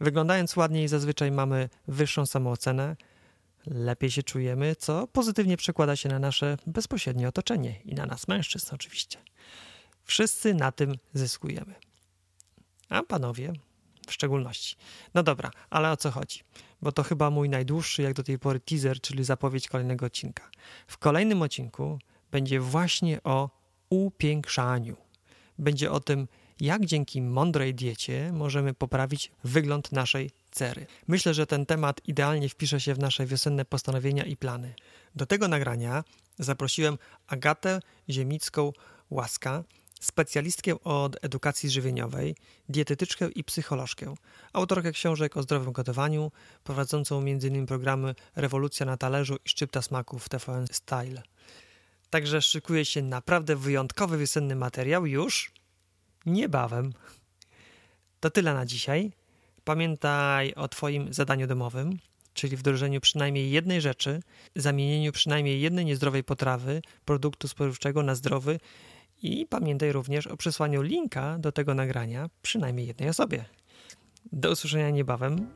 Wyglądając ładniej, zazwyczaj mamy wyższą samoocenę, lepiej się czujemy, co pozytywnie przekłada się na nasze bezpośrednie otoczenie i na nas, mężczyzn, oczywiście. Wszyscy na tym zyskujemy. A panowie w szczególności. No dobra, ale o co chodzi? Bo to chyba mój najdłuższy jak do tej pory teaser, czyli zapowiedź kolejnego odcinka. W kolejnym odcinku będzie właśnie o upiększaniu. Będzie o tym, jak dzięki mądrej diecie możemy poprawić wygląd naszej cery. Myślę, że ten temat idealnie wpisze się w nasze wiosenne postanowienia i plany. Do tego nagrania zaprosiłem Agatę Ziemicką-Łaska, specjalistkę od edukacji żywieniowej, dietetyczkę i psycholożkę, autorkę książek o zdrowym gotowaniu, prowadzącą m.in. programy Rewolucja na talerzu i Szczypta smaków TVN Style. Także szykuje się naprawdę wyjątkowy wiosenny materiał już niebawem. To tyle na dzisiaj. Pamiętaj o Twoim zadaniu domowym, czyli wdrożeniu przynajmniej jednej rzeczy, zamienieniu przynajmniej jednej niezdrowej potrawy, produktu spożywczego na zdrowy i pamiętaj również o przesłaniu linka do tego nagrania przynajmniej jednej osobie. Do usłyszenia niebawem.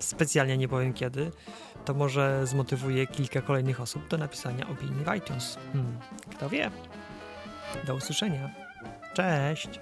Specjalnie nie powiem kiedy. To może zmotywuje kilka kolejnych osób do napisania opinii w iTunes. Hmm, kto wie? Do usłyszenia. Cześć!